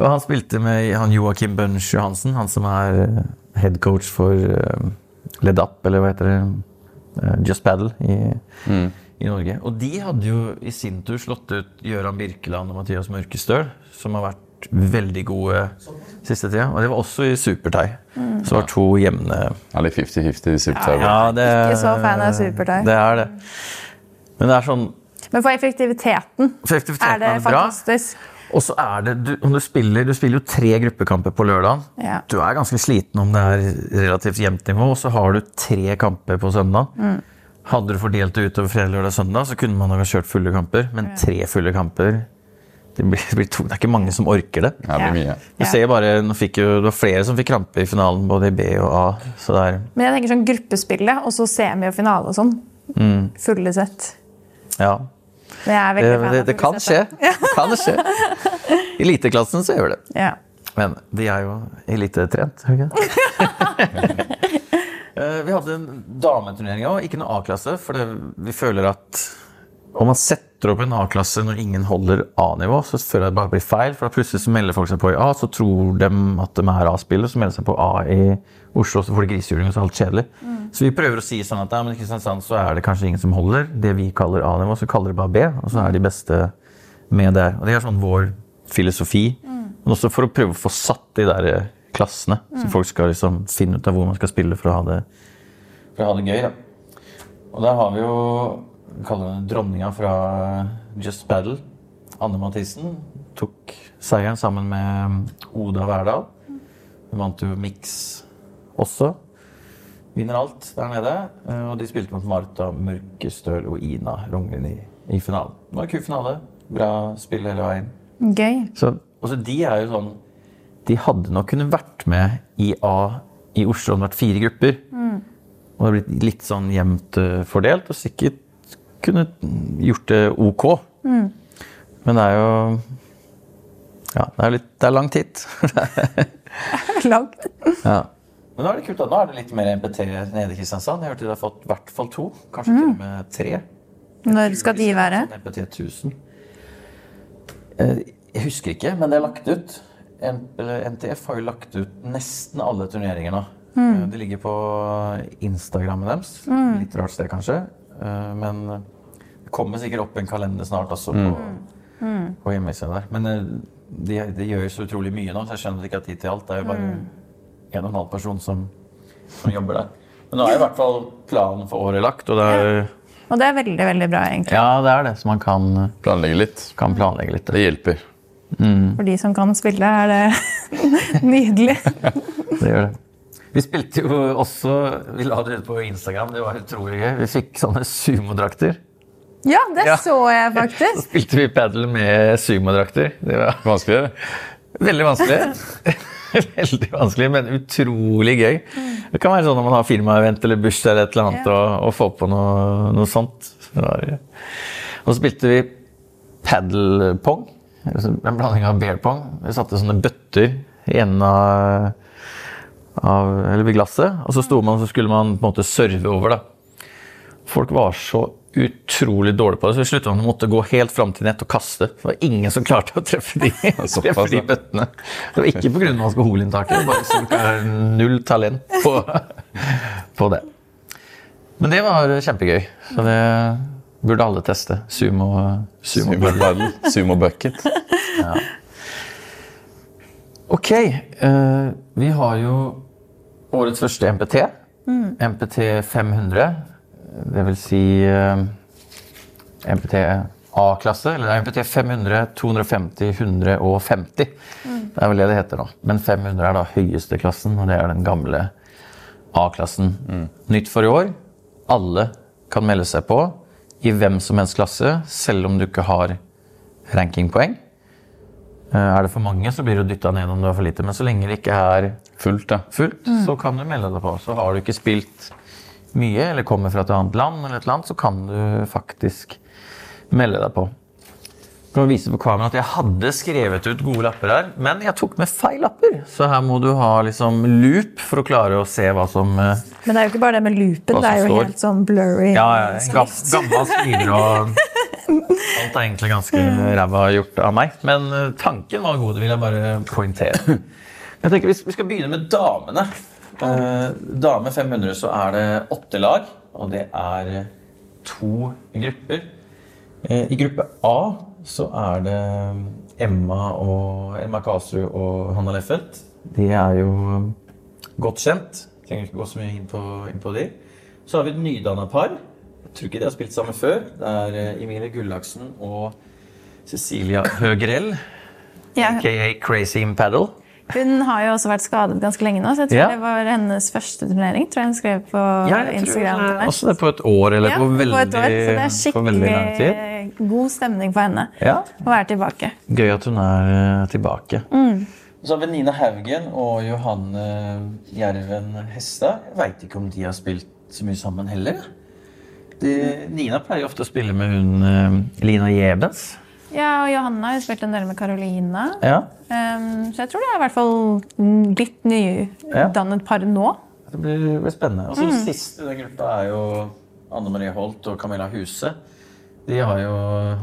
Og han spilte med han Joakim Bønch Johansen, han som er eh, head coach for Led Up, eller hva heter det? Eh, Just Paddle i, i Norge. Og de hadde jo i sin tur slått ut Gøran Birkeland og Mathias Mørkestøl, som har vært veldig gode siste tida. Og det var også i superthai. Så det var to jevne Ja, litt 50-50 i supertøy. ja, det, Ikke så fan av Supertai. Det er det. Men det er sånn Men for effektiviteten For effektiviteten er det er det bra. fantastisk. Og så er det du, du spiller Du spiller jo tre gruppekamper på lørdag. Ja. Du er ganske sliten om det er relativt jevnt nivå, og så har du tre kamper på søndag. Hadde du fordelt det utover fredag, lørdag, søndag, så kunne man ha kjørt fulle kamper. Men tre fulle kamper det, blir, det, blir to, det er ikke mange som orker det. Ja, det blir mye. Du ser bare, nå fikk jo, Det var flere som fikk krampe i finalen, både i B og A. Så det er Men jeg tenker sånn gruppespillet, og så semi og finale og sånn. Fulle sett. Ja. Det er Det, veldig fan det, av det kan skje. Det kan skje. I eliteklassen så gjør det. Ja. Men de er jo elitetrent, er de ikke det? Eh, Vi hadde en dameturnering òg, ikke noe A-klasse. For vi føler at om man setter opp en A-klasse når ingen holder A-nivå, så føler jeg det bare blir feil. For da plutselig så melder folk seg på i A, så tror de at de er A-spillere. Så melder de seg på A i Oslo, så får de grisehjuling, og så er alt kjedelig. Så vi prøver å si sånn at ja, men i Kristiansand så er det kanskje ingen som holder det vi kaller A-nivå, så kaller de bare B, og så er de beste med der. Og det er sånn vår filosofi. Men også for å prøve å få satt de der klassene, klassene, så folk skal liksom finne ut av hvor man skal spille for å ha det, for å ha det gøy. Da. Og der har vi jo kaller henne dronninga fra Just Battle. Anne Mathisen tok seieren sammen med Oda Verdal. Hun vant jo Mix også. Vinner alt der nede. Eh, Og de spilte mot Marta Mørkestøl og Ina Rognlien i, i finalen. Det var en kul finale. Bra spill hele veien. Gøy. Så, også de er jo sånn De hadde nok kunnet vært med i A i Oslo om det hadde vært fire grupper. Og det har blitt litt sånn jevnt eh, fordelt, og sikkert kunne gjort det ok. Men det er jo Ja, det er, litt, det er langt hit. Langt. ja. Men nå er det kult, da. Nå er det litt mer MPT nede i Kristiansand. Jeg hørte de har fått i hvert fall to, kanskje til og med tre. Når skal de være? Sånn MPT 1000. Eh, Jeg husker ikke, men det er lagt ut. NTF har jo lagt ut nesten alle turneringer nå. Mm. Det ligger på Instagrammen deres. Litt rart sted, kanskje. Eh, Men kommer sikkert opp en kalender snart også på, på hjemmesida der. Men det de, gjør jo så utrolig mye nå, så jeg skjønner ikke at de har tid til alt. Det er jo bare en og en halv person som, som jobber der. Men nå er i hvert fall planen for året lagt, og det er Og det er veldig, veldig bra, egentlig. Ja, det er det, så man kan, Planlegge litt. kan planlegge litt. Det hjelper. For de som kan spille, er det nydelig. Det gjør det. Vi spilte jo også Vi la det ut på Instagram, det var utrolig gøy. Vi fikk sånne sumodrakter. Ja, det Ja. så jeg faktisk. Så spilte vi padel med sumodrakter. Det var vanskelig. veldig vanskelig. veldig vanskelig, men utrolig gøy. Det kan være sånn når man har firmaevent eller bursdag eller et eller annet, Ja. og, og få på noe, noe sånt. Og så spilte vi padelpong. En blanding av bear pong. Vi satte sånne bøtter i enden av, av eller ved glasset, og så sto man, så skulle man på en måte serve over. da. Folk var så utrolig dårlig på det, så vi slutta med å måtte gå helt fram til nett og kaste. Det var ingen som klarte å treffe de, treffe de ja. bøttene. Det var ikke pga. alkoholinntaket, det var bare folk har null talent på, på det. Men det var kjempegøy, så det burde alle teste. Sumo, sumo. Sumo battle. sumo bucket. Ok, Uh, vi har jo årets første MPT. MPT 500. Det vil si eh, MPT A-klasse. Eller er MPT 500, 250, 150. Mm. Det er vel det det heter nå. Men 500 er da høyeste klassen, og det er den gamle A-klassen. Nytt for i år. Alle kan melde seg på i hvem som helst klasse, selv om du ikke har rankingpoeng. Eh, Er det for mange, så blir du dytta ned om du har for lite. Men så lenge det ikke er Fullt, ja. fullt, så kan du melde deg på. Så har du ikke spilt mye, eller kommer fra et annet land, eller et eller annet, så kan du faktisk melde deg på. Jeg kan vise på kamera at jeg hadde skrevet ut gode lapper her, men jeg tok med feil lapper. Så her må du ha liksom loop for å klare å se hva som eh, Men det er jo ikke bare det med loopen. Det er jo står. helt sånn blurry. Ja, ja, en gam, gammel skriver og Alt er egentlig ganske ræva gjort av meg. Men eh, tanken var god, det vil jeg bare poengtere. Jeg tenker vi skal begynne med damene. Eh, dame 500 så er det åtte lag, og det er to grupper. Eh, I gruppe A så er det Emma og Emma Kasrud og Hanna Leffelt. De er jo godt kjent. Trenger ikke gå så mye inn på, inn på de. Så har vi et nydanna par. Jeg tror ikke de har spilt sammen før. Det er eh, Emilie Gullaksen og Cecilia Høgrell, Ja, aka Crazy in Paddle. Hun har jo også vært skadet ganske lenge nå, så jeg tror Ja. det var hennes første turnering. tror jeg hun skrev på Ja, jeg Instagram. til også det på et år, eller Ja, på, veldig, et år, så det er på veldig lang tid. skikkelig god stemning for henne Ja. å være tilbake. Gøy at hun er tilbake. tilbake. Så har vi Nina Haugen og Johanne Jerven Hestad. Jeg veit ikke om de har spilt så mye sammen heller. De, Nina pleier ofte å spille med hun eh, Lina Jebens. Ja, og Johanna har jo spilt en del med Carolina. Ja. Um, så jeg tror det er i hvert fall litt nydannet par nå. Det blir, det blir spennende. Og så Sist i den gruppa er jo Anne Marie Holt og Camilla Huse. De har jo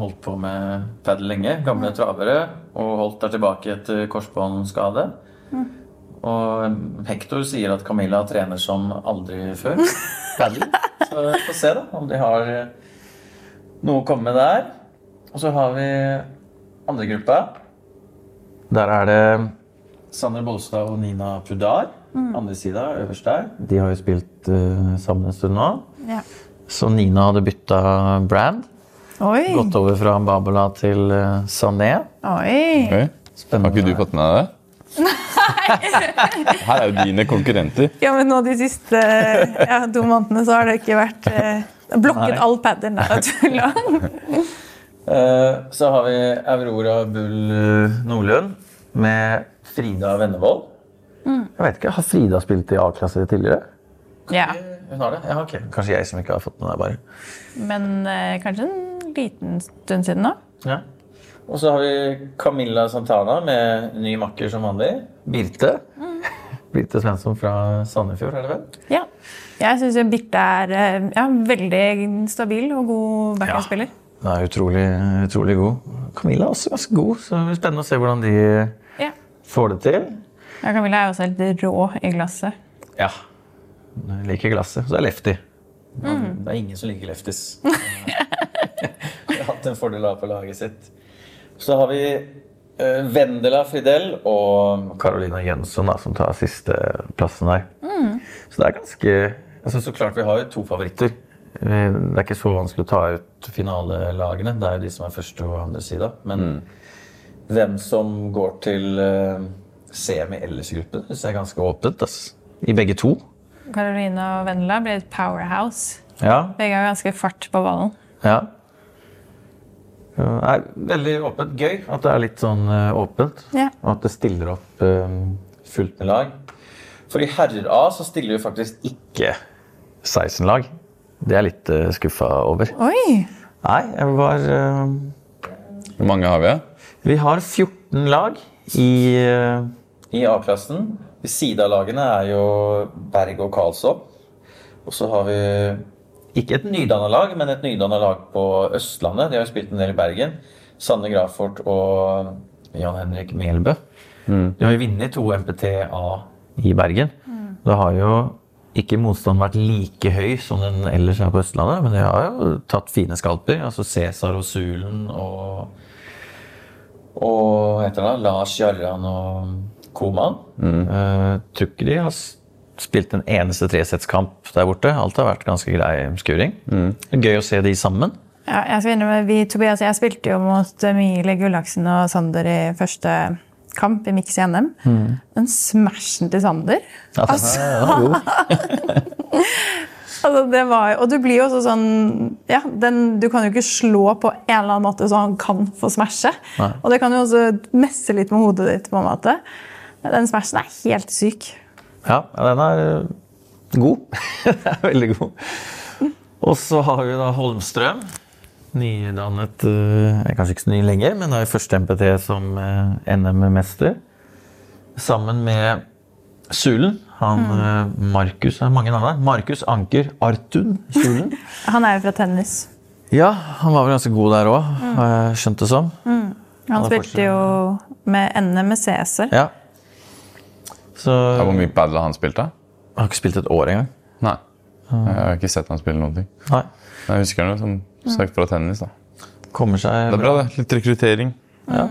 holdt på med padel lenge. Gamle travere. Og Holt er tilbake etter korsbåndskade. Og Hector sier at Camilla trener som aldri før. Padel. Så vi får se da om de har noe å komme med der. Og så har vi andre gruppa. Der er det Sander Bolstad og Nina Pudar. Andre sida, øverst der. De har jo spilt uh, sammen en stund nå. Ja. Så Nina hadde bytta brand. Oi! Gått over fra Babala til uh, Sané. Oi! Oi. Har ikke du fått med deg det? Her er jo dine konkurrenter. Ja, men nå de siste ja, to månedene så har det ikke vært eh, Blokket Nei. all jeg tuller. Eh, så har vi Aurora Bull eh, Nordlund med Frida Vennevold. Jeg vet ikke, Har Frida spilt i A-klasse tidligere? Ja. Hun har det? Ja, ok. Kanskje jeg som ikke har fått med det, bare. Men eh, kanskje en liten stund siden nå. Ja. Og så har vi Camilla Santana med ny makker som vanlig. Birte. Birte Svensson fra Sandefjord, er det vel? Ja. Jeg syns Birte er eh, ja, veldig stabil og god backhandspiller. Hun er utrolig, utrolig god. Camilla er også ganske god, så det blir spennende å se hvordan de Ja. får det til. ja. Camilla er også helt rå i glasset. Ja. Hun liker glasset. Så er lefty. Det er ingen som liker lefties. Vi har hatt en fordel av på laget sitt. Så har vi uh, Vendela Fridel og Carolina Jønsson da, som tar sisteplassen der. Så det er ganske altså, Så klart vi har jo to favoritter. Eh, Det er ikke så vanskelig å ta ut finalelagene. Det er jo de som er første og andre sida. Men hvem som går til uh, semi ellers i gruppen, syns jeg er ganske åpent. ass. I begge to. Carolina og Vendela blir et powerhouse. Ja, Begge har ganske fart på ballen. ja. Det er veldig åpent. Gøy at det er litt sånn uh, åpent. Ja. Og at det stiller opp uh, fullt med lag. For i herrer A så stiller vi faktisk ikke 16 lag. Det er jeg litt uh, skuffa over. Oi! Nei, jeg var uh, Hvor mange har vi? Vi har 14 lag i, uh, i A-klassen. Ved siden av lagene er jo Berg og Karlsson. Og så har vi ikke et nydanna lag, men et nydanna lag på Østlandet. De har jo spilt en del i Bergen. Sanne Grafort og Jan Henrik Melbø. De har jo vunnet to MPT-A i Bergen. Da har jo ikke motstanden vært like høy som den ellers er på Østlandet, men de har jo tatt fine skalper. Altså Cæsar og Sulen og og hva heter det. Lars Jarran og Koman. Uh, tror ikke de har spilt en eneste tresettskamp der borte. Alt har vært ganske grei skuring. Er Gøy å se de sammen. Ja, jeg skal innrømme, vi, Tobias, jeg spilte jo mot Mile Gullaksen og Sander i første kamp i Mix i NM. Den smashen til Sander Altså, altså det var, Og du blir jo også sånn ja, den, Du kan jo ikke slå på en eller annen måte så han kan få smashe. Nei. Og det kan jo også messe litt med hodet ditt. på en måte. Den smashen er helt syk. Ja, den er eh, god. den er veldig god. Og så har vi da Holmstrøm. Nydannet eh, Kanskje ikke så ny lenger, men er første MPT som eh, NM-mester. Sammen med Sulen. Han eh, Markus er mange navn der. Markus Anker Artun Sulen. Han er jo fra tennis. Ja, han var vel ganske god der òg, har jeg skjønt det som. Han han spilte jo med NM med Cæsar. Ja. Så Ja, hvor mye padel har han spilt, da? Jeg har ikke spilt et år engang. Nei. Jeg har ikke sett han spille noen ting. Nei. Jeg husker noe jo sagt fra tennis. da. Kommer seg Det er bra, det. Litt rekruttering. Ja.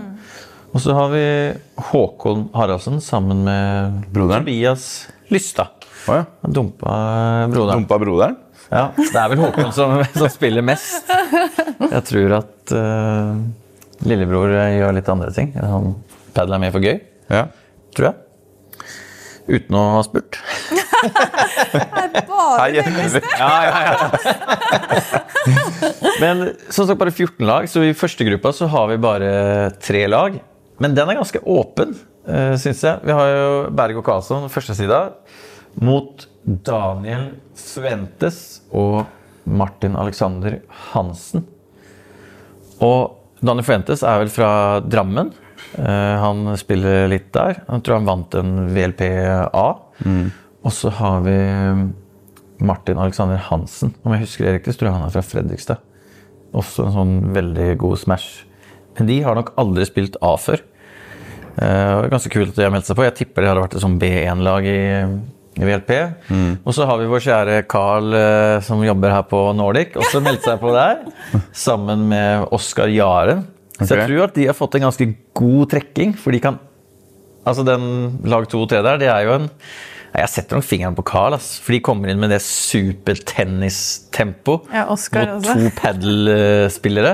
Og så har vi Håkon Haraldsen sammen med Broderen? Tobias Lystad. Oh, ja. Dumpa broderen. Dumpa broderen? Ja, det er vel Håkon som, som spiller mest. Jeg tror at uh, lillebror gjør litt andre ting. Han padler mer for gøy, Ja. tror jeg. Uten å ha spurt. bare det beste! Ja, ja, ja. Men som sagt bare 14 lag, så i første gruppa så har vi bare tre lag. Men den er ganske åpen, uh, syns jeg. Vi har jo Berg og Karlsson første sida mot Daniel Sventes og Martin Alexander Hansen. Og Daniel Fuentes er vel fra Drammen. Eh, han spiller litt der. Jeg tror han vant en VLP-A. Og så har vi Martin Alexander Hansen. Om jeg husker riktig, så tror jeg han er fra Fredrikstad. Også en sånn veldig god smash. Men de har nok aldri spilt A før. Uh, det ganske kult at de har meldt seg på. Jeg tipper det hadde vært et sånn B1-lag i, i VLP. Og så har vi vår kjære Carl uh, som jobber her på Nordic, også meldt seg på der. Sammen med Oskar Jaren. Så jeg tror at de har fått en ganske god trekking, for de kan Altså den lag 2 og 3 der, det er jo en Nei, Jeg setter nok fingeren på Carl, ass, for de kommer inn med det supertennistempo Ja, Oscar mot også. to padelspillere.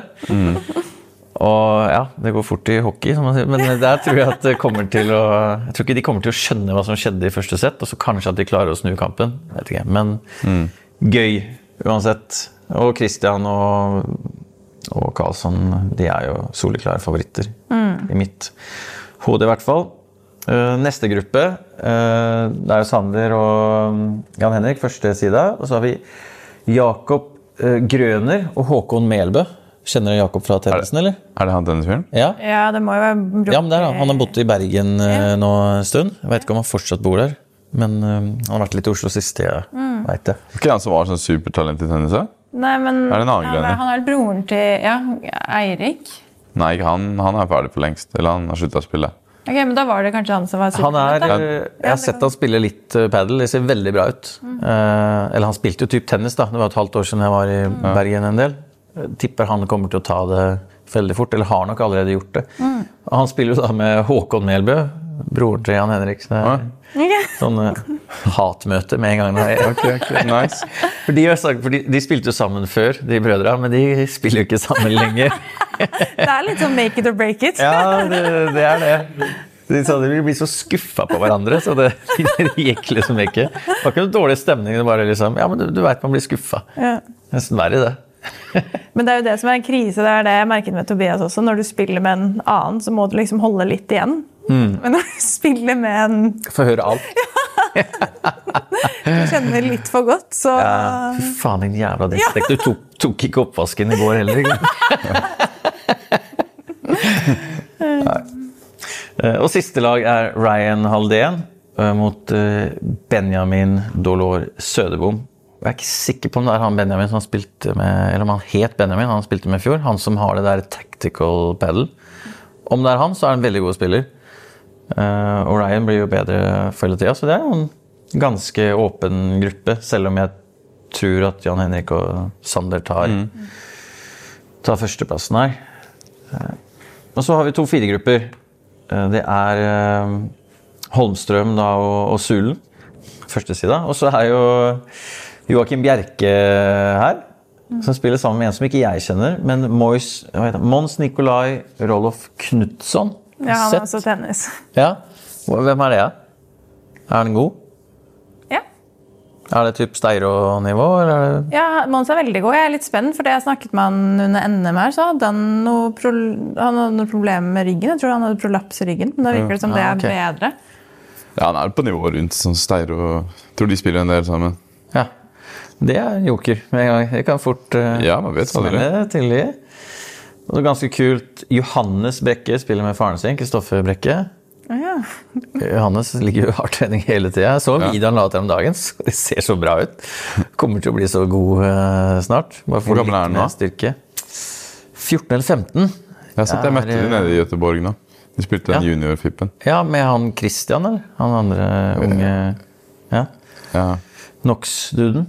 Og ja, det går fort i hockey, som man sier. men der tror jeg at det kommer til å Jeg tror ikke de kommer til å skjønne hva som skjedde i første sett, og så kanskje at de klarer å snu kampen. Vet ikke, Men gøy uansett. Og Christian og, og Karlsson de er jo soleklare favoritter. I mitt hode, i hvert fall. Eh, neste gruppe, eh, det er jo Sander og Jan Henrik, første side. Og så har vi Jakob eh, Grøner og Håkon Melbø. Kjenner du Jakob fra tennisen, eller? Er det han tennisfyren? Ja. Ja, det må jo være bror ja, men det er han. Han har bodd i Bergen ja. nå en stund. Jeg vet ikke om han fortsatt bor der. Men han har vært litt i Oslo sist, jeg vet det. Ikke han som var sånn supertalent i tennis? Nei, men Er det en annen ja? Han er broren til ja, Eirik. Nei, han. Han er ferdig for lengst. Eller han har slutta å spille. Ok, men Da var det kanskje han som var Han er, eh, jeg har sett han spille litt eh, padel. Det ser veldig bra ut. Eh, eller han spilte jo typ tennis, da. Det var et halvt år siden jeg var i Bergen en del. Jeg tipper han kommer til å ta det veldig fort, eller har nok allerede gjort det. Mm. han spiller jo da med Håkon Melbø, broren til Jan Henrik. Så det er Ok. sånn eh, hatmøte med en gang. Nei, Nice. For de, for de, de spilte jo sammen før, de brødra, men de spiller jo ikke sammen lenger. Det er litt sånn make it or break it. Ja, det, det er det. De sa de ville bli så skuffa på hverandre, så det, det gikk liksom ikke. Det var ikke noe dårlig stemning. det bare liksom, Ja, men du, du veit man blir skuffa. Ja. Nesten verre, det. Men det er jo det som er en krise. Det er det jeg merket med Tobias også. Når du spiller med en annen, så må du liksom holde litt igjen. Mm. Men du spiller med en Få høre alt. du kjenner litt for godt, så Ja, fy faen, din jævla drittsekk. Du tok, tok ikke oppvasken i går heller. Nei. Eh, Og siste lag er Ryan Haldén eh, mot eh, Benjamin Dolor Sødebom. Jeg er ikke sikker på om det er han Benjamin som han spilte med Eller om han het Benjamin, han spilte med i fjor. Han som har det der tactical pedal. Om det er han, så er han en veldig god spiller. Eh, og Ryan blir jo bedre for hele tida, så det er jo en ganske åpen gruppe. Selv om jeg tror at Jan Henrik og Sander tar, tar førsteplassen her. Eh, og så har vi to firegrupper. Eh, det er Holmstrøm da, og, og Sulen. Første sida. Og så er jo Joakim Bjerke her. Som spiller sammen med en som ikke jeg kjenner, men Mois? Mons Nikolai Rolof Knutson. Ja, han er også tennis. Ja. Hvem er det? da? Er han god? Ja. Er det typ Steiro-nivå, eller Ja, Mons er veldig god. Jeg er litt spent, for det jeg snakket med han under NM her, så hadde han noe, pro han hadde noe problemer med ryggen. Jeg tror han hadde prolaps i ryggen, men da virker det som det er ok. bedre. Ja, han er på nivå rundt sånn Steir og Tror de spiller en del sammen. Ja. Det er joker med en gang. Det kan fort uh, Ja, man vet aldri. smelle til de. Det er ganske kult. Johannes Brekke spiller med faren sin, Kristoffer Brekke. Oh, Ja. Johannes ligger jo i hardtrening hele tida. Så Ja. videoen han la ut her om dagen. så Det ser så bra ut. Kommer til å bli så god uh, snart. Bare Hvor gammel er han nå? Styrke. 14 eller 15. Jeg sett jeg møtte de nede i Göteborg nå. De spilte den Ja. juniorfippen. Ja, med han Christian, eller? Han andre unge Ja. Ja, Nox-duden.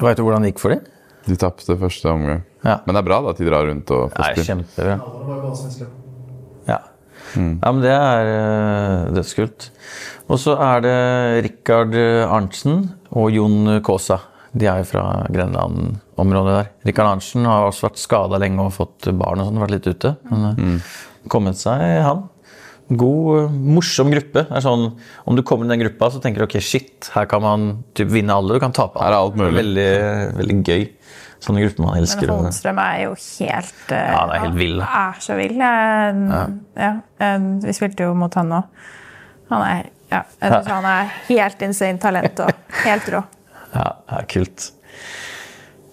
Veit du hvordan det gikk for dem? de tapte første omgang. Ja. Men det er bra da at de drar rundt og får Nei, kjempebra. Ja, svensker. Ja. ja, men det er uh, dødskult. Og så er det Rikard Arntzen og Jon Kaasa. De er jo fra Grenland-området der. Rikard Arntzen har også vært skada lenge og fått barn og sånn, vært litt ute. Men mm. kommet seg, han. God, morsom gruppe. Det er sånn, om du kommer i den gruppa, så tenker du ok, shit, her kan man typ vinne alle, du kan tape alle. Her er alt mulig. Veldig, veldig gøy. Sånne grupper man elsker. Men Holmstrøm er jo helt uh, Ja, han er helt vill. Han er så vill. Ja. eh, vi spilte jo mot han nå. Han er, ja, han er helt insane talent og helt rå. Ja, det er kult.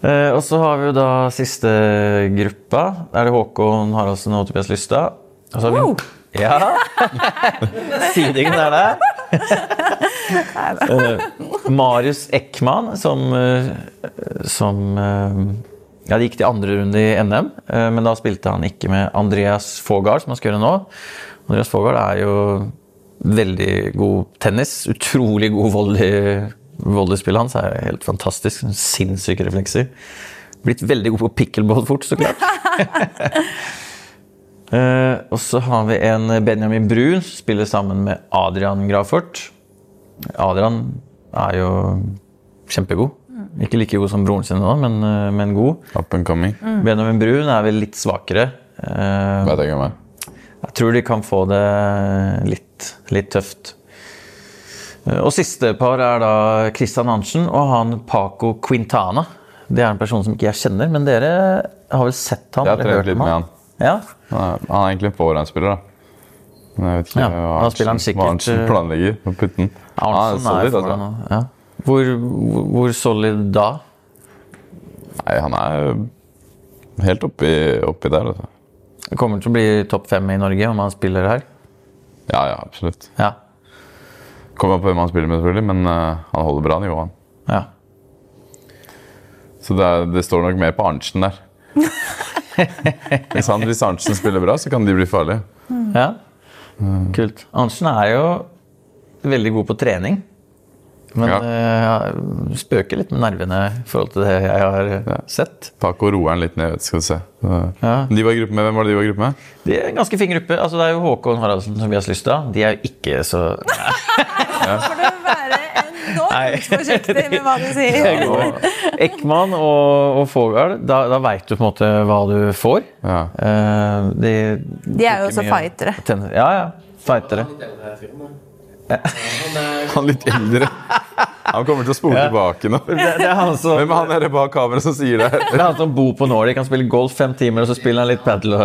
Eh, og så har vi jo da siste gruppa. Der er det Håkon Haraldsen og Tobias Lystad. Og så har vi... Wow! Ja! Sidingen er der. Eh, Marius Ekman, som, eh, som eh, Ja, det gikk til andre runde i NM, men da spilte han ikke med Andreas Fogard, som han skal gjøre nå. Andreas Fogard er jo veldig god tennis. Utrolig god volley. Volleyspillet hans er helt fantastisk. Sinnssyke reflekser. Blitt veldig god på pickleball fort, så klart. Og så har vi en Benjamin Brun som spiller sammen med Adrian Grafort. Adrian er jo kjempegod. Ikke like god som broren sin, nå, men, eh, men god. Up and coming. Benjamin Brun er vel litt svakere. Hva Vet jeg ikke er. jeg tror de kan få det litt, litt tøft. Eh, Og siste par er da Christian Hansen og han Paco Quintana. Det er en person som ikke jeg kjenner, men dere har vel sett han? Jeg har trent litt med han. Ja, Han er, egentlig en forhåndsspiller, da. Men jeg vet ikke Ja, hva da planlegger han Arntzen- sikkert, hva Arntzen. Han er solid, er altså. ja. Hvor, hvor, hvor solid da? Nei, han er helt oppi, oppi der, altså. Det kommer til å bli topp fem i Norge om han spiller her. Ja, ja, absolutt. Ja. Kommer an på hvem han spiller med, selvfølgelig, men uh, han holder bra nivå, han. ja. Så det, er, det står nok mer på Arntzen der. hvis, han, hvis Arntzen spiller bra, så kan de bli farlige. ja. Kult. Arntzen er jo veldig god på trening. Men Ja. jeg spøker litt med nervene i forhold til det jeg har ja. sett. Paco roer den litt ned, skal du se. Ja. De var i gruppe med, Hvem var det de var i gruppe med? De er en ganske fin gruppe. Altså, det er jo Håkon Haraldsen som vi har lyst til. De er jo ikke så For du være Nei. enormt forsiktig med hva du sier. Ekman og, og Fogal, da, da veit du på en måte hva du får. Ja. Eh, de, De er jo også fightere. Ja, ja. Fightere. Han litt eldre. Han kommer til å spole Ja. tilbake nå. Det, det er han som, Hvem er han der bak kameraet som sier det? det er han som bor på Nordic. Han spiller golf fem timer, og så spiller han litt padel. Og...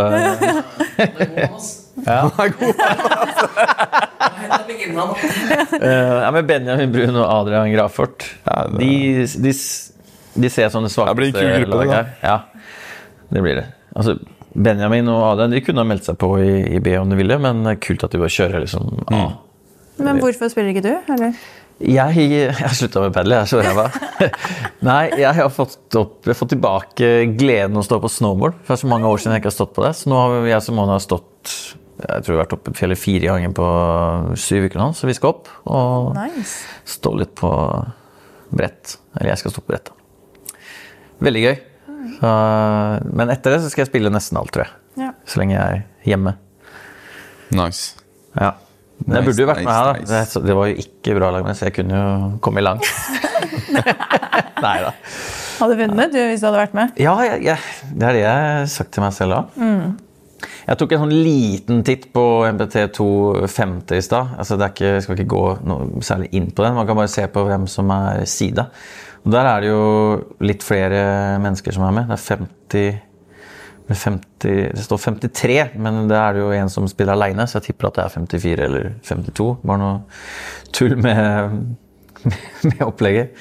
Han er god. altså. Eh, ja, men Benjamin Brun og Adrian Grafort de, de, de ser sånne svakeste kul gruppe, det, laget her. Ja, det blir det. Altså, Benjamin og Adrian de kunne ha meldt seg på i, i B om de ville, men kult at de bare kjører liksom A. Men hvorfor spiller ikke du? Eller? Jeg, jeg har slutta med padel, jeg er så ræva. Nei, jeg har fått, opp, jeg har fått tilbake gleden å stå på snowboard. For det er så mange år siden jeg ikke har stått på det. Så nå har jeg som har stått jeg tror jeg har vært oppe på fjellet fire ganger på syv uker nå, så vi skal opp og Nice. stå litt på brett. Eller jeg skal stå på brett, da. Veldig gøy. Så, men etter det så skal jeg spille nesten alt, tror jeg. Ja. Så lenge jeg er hjemme. Nice. Ja. Men jeg burde jo vært med her, da. nice. Det, det var jo ikke bra lag, men så jeg kunne jo komme langt. Nei da. Hadde du vunnet du, hvis du hadde vært med? Ja, jeg, jeg, det er det jeg har sagt til meg selv òg. Jeg tok en sånn liten titt på MPT 250 i stad. Altså, det er ikke, jeg skal ikke gå noe særlig inn på den. Man kan bare se på hvem som er sida. Og der er det jo litt flere mennesker som er med. Det er 50 det er 50, det står 53, men det er det jo en som spiller aleine, så jeg tipper at det er 54 eller 52. Bare noe tull med, med opplegget.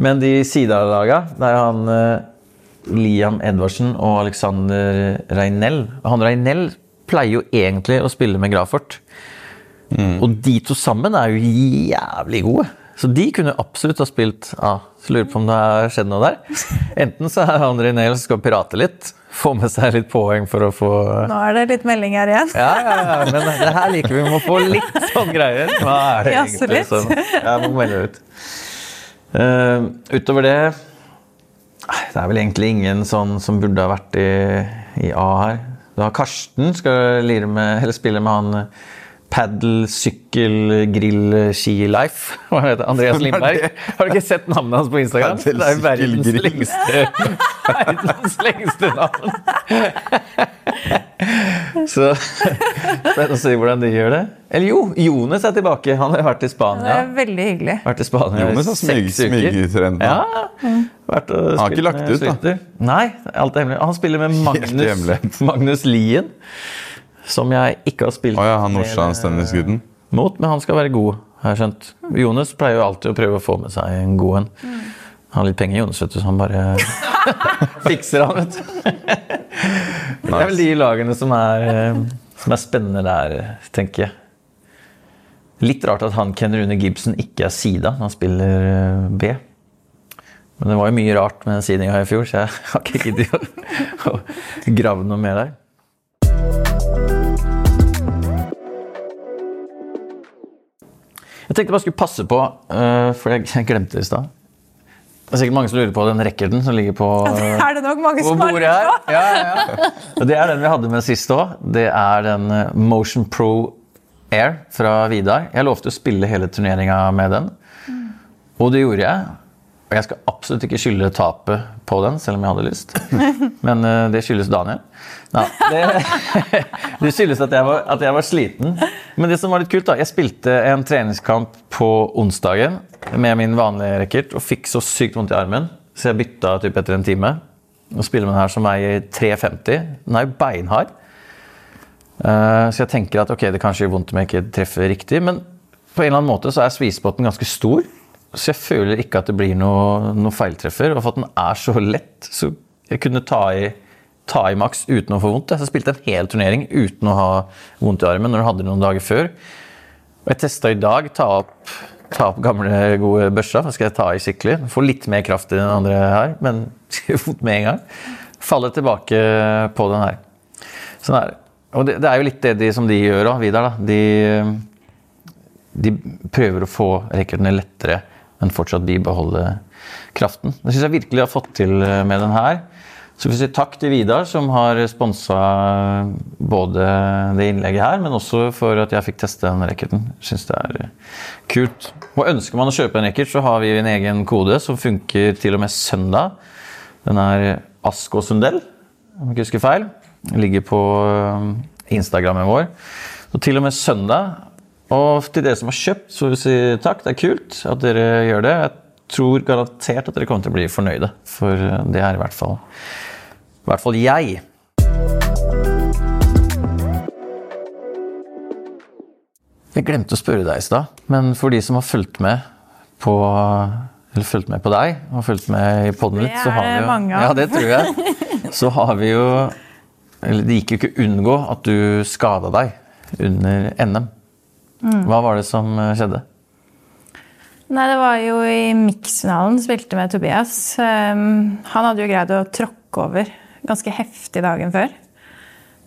Men de sidelaga, det er han eh, Liam Edvardsen og Alexander Reinell. Han Reinell pleier jo egentlig å spille med Grafort. Og de to sammen er jo jævlig gode. Så de kunne absolutt ha spilt A. Så lurer på om det har skjedd noe der. Enten så er han Reinell som skal pirate litt, få med seg litt poeng for å få Nå er det litt melding her igjen. ja, ja, ja, men det her liker vi. Vi må få litt sånn greier. Hva er det Jasse egentlig litt. som Jeg må melde ut. Uh, utover det Det er vel egentlig ingen sånn som burde ha vært i, i A her. Du har Karsten, skal lire med, eller spille med han Paddle, sykkel, grill, ski life. Hva heter det? Andreas Lindberg. Har du ikke sett navnet hans på Instagram? Paddle, det er jo verdens lengste, verdens lengste navn. Så Spennende å se hvordan de gjør det. Eller jo, Jones er tilbake. Han har vært i Det Spania. er veldig hyggelig. Vært i Spania Jones Jonas har smyg- seks nå. Ja. Vært og har ikke lagt ut, da. Nei, alt er hemmelig. Han spiller med Magnus. Magnus Lien. Som jeg ikke har spilt oh, ja, han med- Nordstrand-tennisgutten. mot, men han skal være god, har jeg skjønt. Jonas pleier jo alltid å prøve å få med seg en god en. Han har litt penger, Jonas, vet du, så han bare fikser han, vet du. Det er vel de lagene som er, eh, som er spennende der, tenker jeg. Litt rart at han Ken Rune Gibson ikke er sida når han spiller eh, B. Men det var jo mye rart med den sidinga i fjor, så jeg har ikke giddet å grave noe mer der. Jeg tenkte bare skulle passe på, uh, for jeg glemte det i stad. Det er sikkert mange som lurer på den racketen som ligger på, Er det mange på bordet her. Ja, ja, ja. Og det er den vi hadde med sist òg. Det er den øh, Motion Pro Air fra Vidar. Jeg lovte å spille hele turneringa med den, og det gjorde jeg. Og jeg skal absolutt ikke skylde tapet på den, selv om jeg hadde lyst. Men uh, det skyldes Daniel. Ja, det, det skyldes at jeg, var, at jeg var sliten. Men det som var litt kult, da Jeg spilte en treningskamp på onsdagen med min vanlige racket og fikk så sykt vondt i armen, så jeg bytta typ etter en time. Og spiller med den her som veier 350. Den er jo beinhard. Uh, så jeg tenker at ok, det kanskje gjør vondt om jeg ikke treffer riktig, men på en eller annen måte så er sweetspoten ganske stor. Så jeg føler ikke at det blir noe, noe feiltreffer. Og for at den er så lett, så jeg kunne ta i, ta i maks uten å få vondt. Jeg spilte en hel turnering uten å ha vondt i armen når du hadde det noen dager før. Og jeg testa i dag, ta opp, ta opp gamle, gode børsa. skal jeg ta i skikkelig. Få litt mer kraft i den andre her, men vondt med en gang. Falle tilbake på den her. Sånn er det. Og det, det er jo litt det de, som de gjør òg, Vidar. da. De, de prøver å få racketene lettere, men fortsatt bibeholde kraften. Det syns jeg virkelig har fått til eh, med den her. Så vi sier takk til Vidar, som har sponsa både det innlegget her, men også for at jeg fikk teste den racketen. Syns det er kult. Og ønsker man å kjøpe en racket, så har vi en egen kode som funker til og med søndag. Den er Asko Sundell, om jeg ikke husker feil. Den ligger på eh, Instagrammen vår. Så til og med søndag Og til dere som har kjøpt, så vil vi si takk. Det er kult at dere gjør det. Jeg tror garantert at dere kommer til å bli fornøyde, for eh, det er i hvert fall, i hvert fall jeg. Jeg glemte å spørre deg i stad, men for de som har fulgt med på eller fulgt med på deg og fulgt med i poden litt, så har vi jo mange av. Ja, det tror jeg. Så har vi jo Eller det gikk jo ikke unngå at du skada deg under NM. Mm. Hva var det som eh, skjedde? Nei, det var jo i miksfinalen spilte med Tobias. Um, han hadde jo greid å tråkke over ganske heftig dagen før.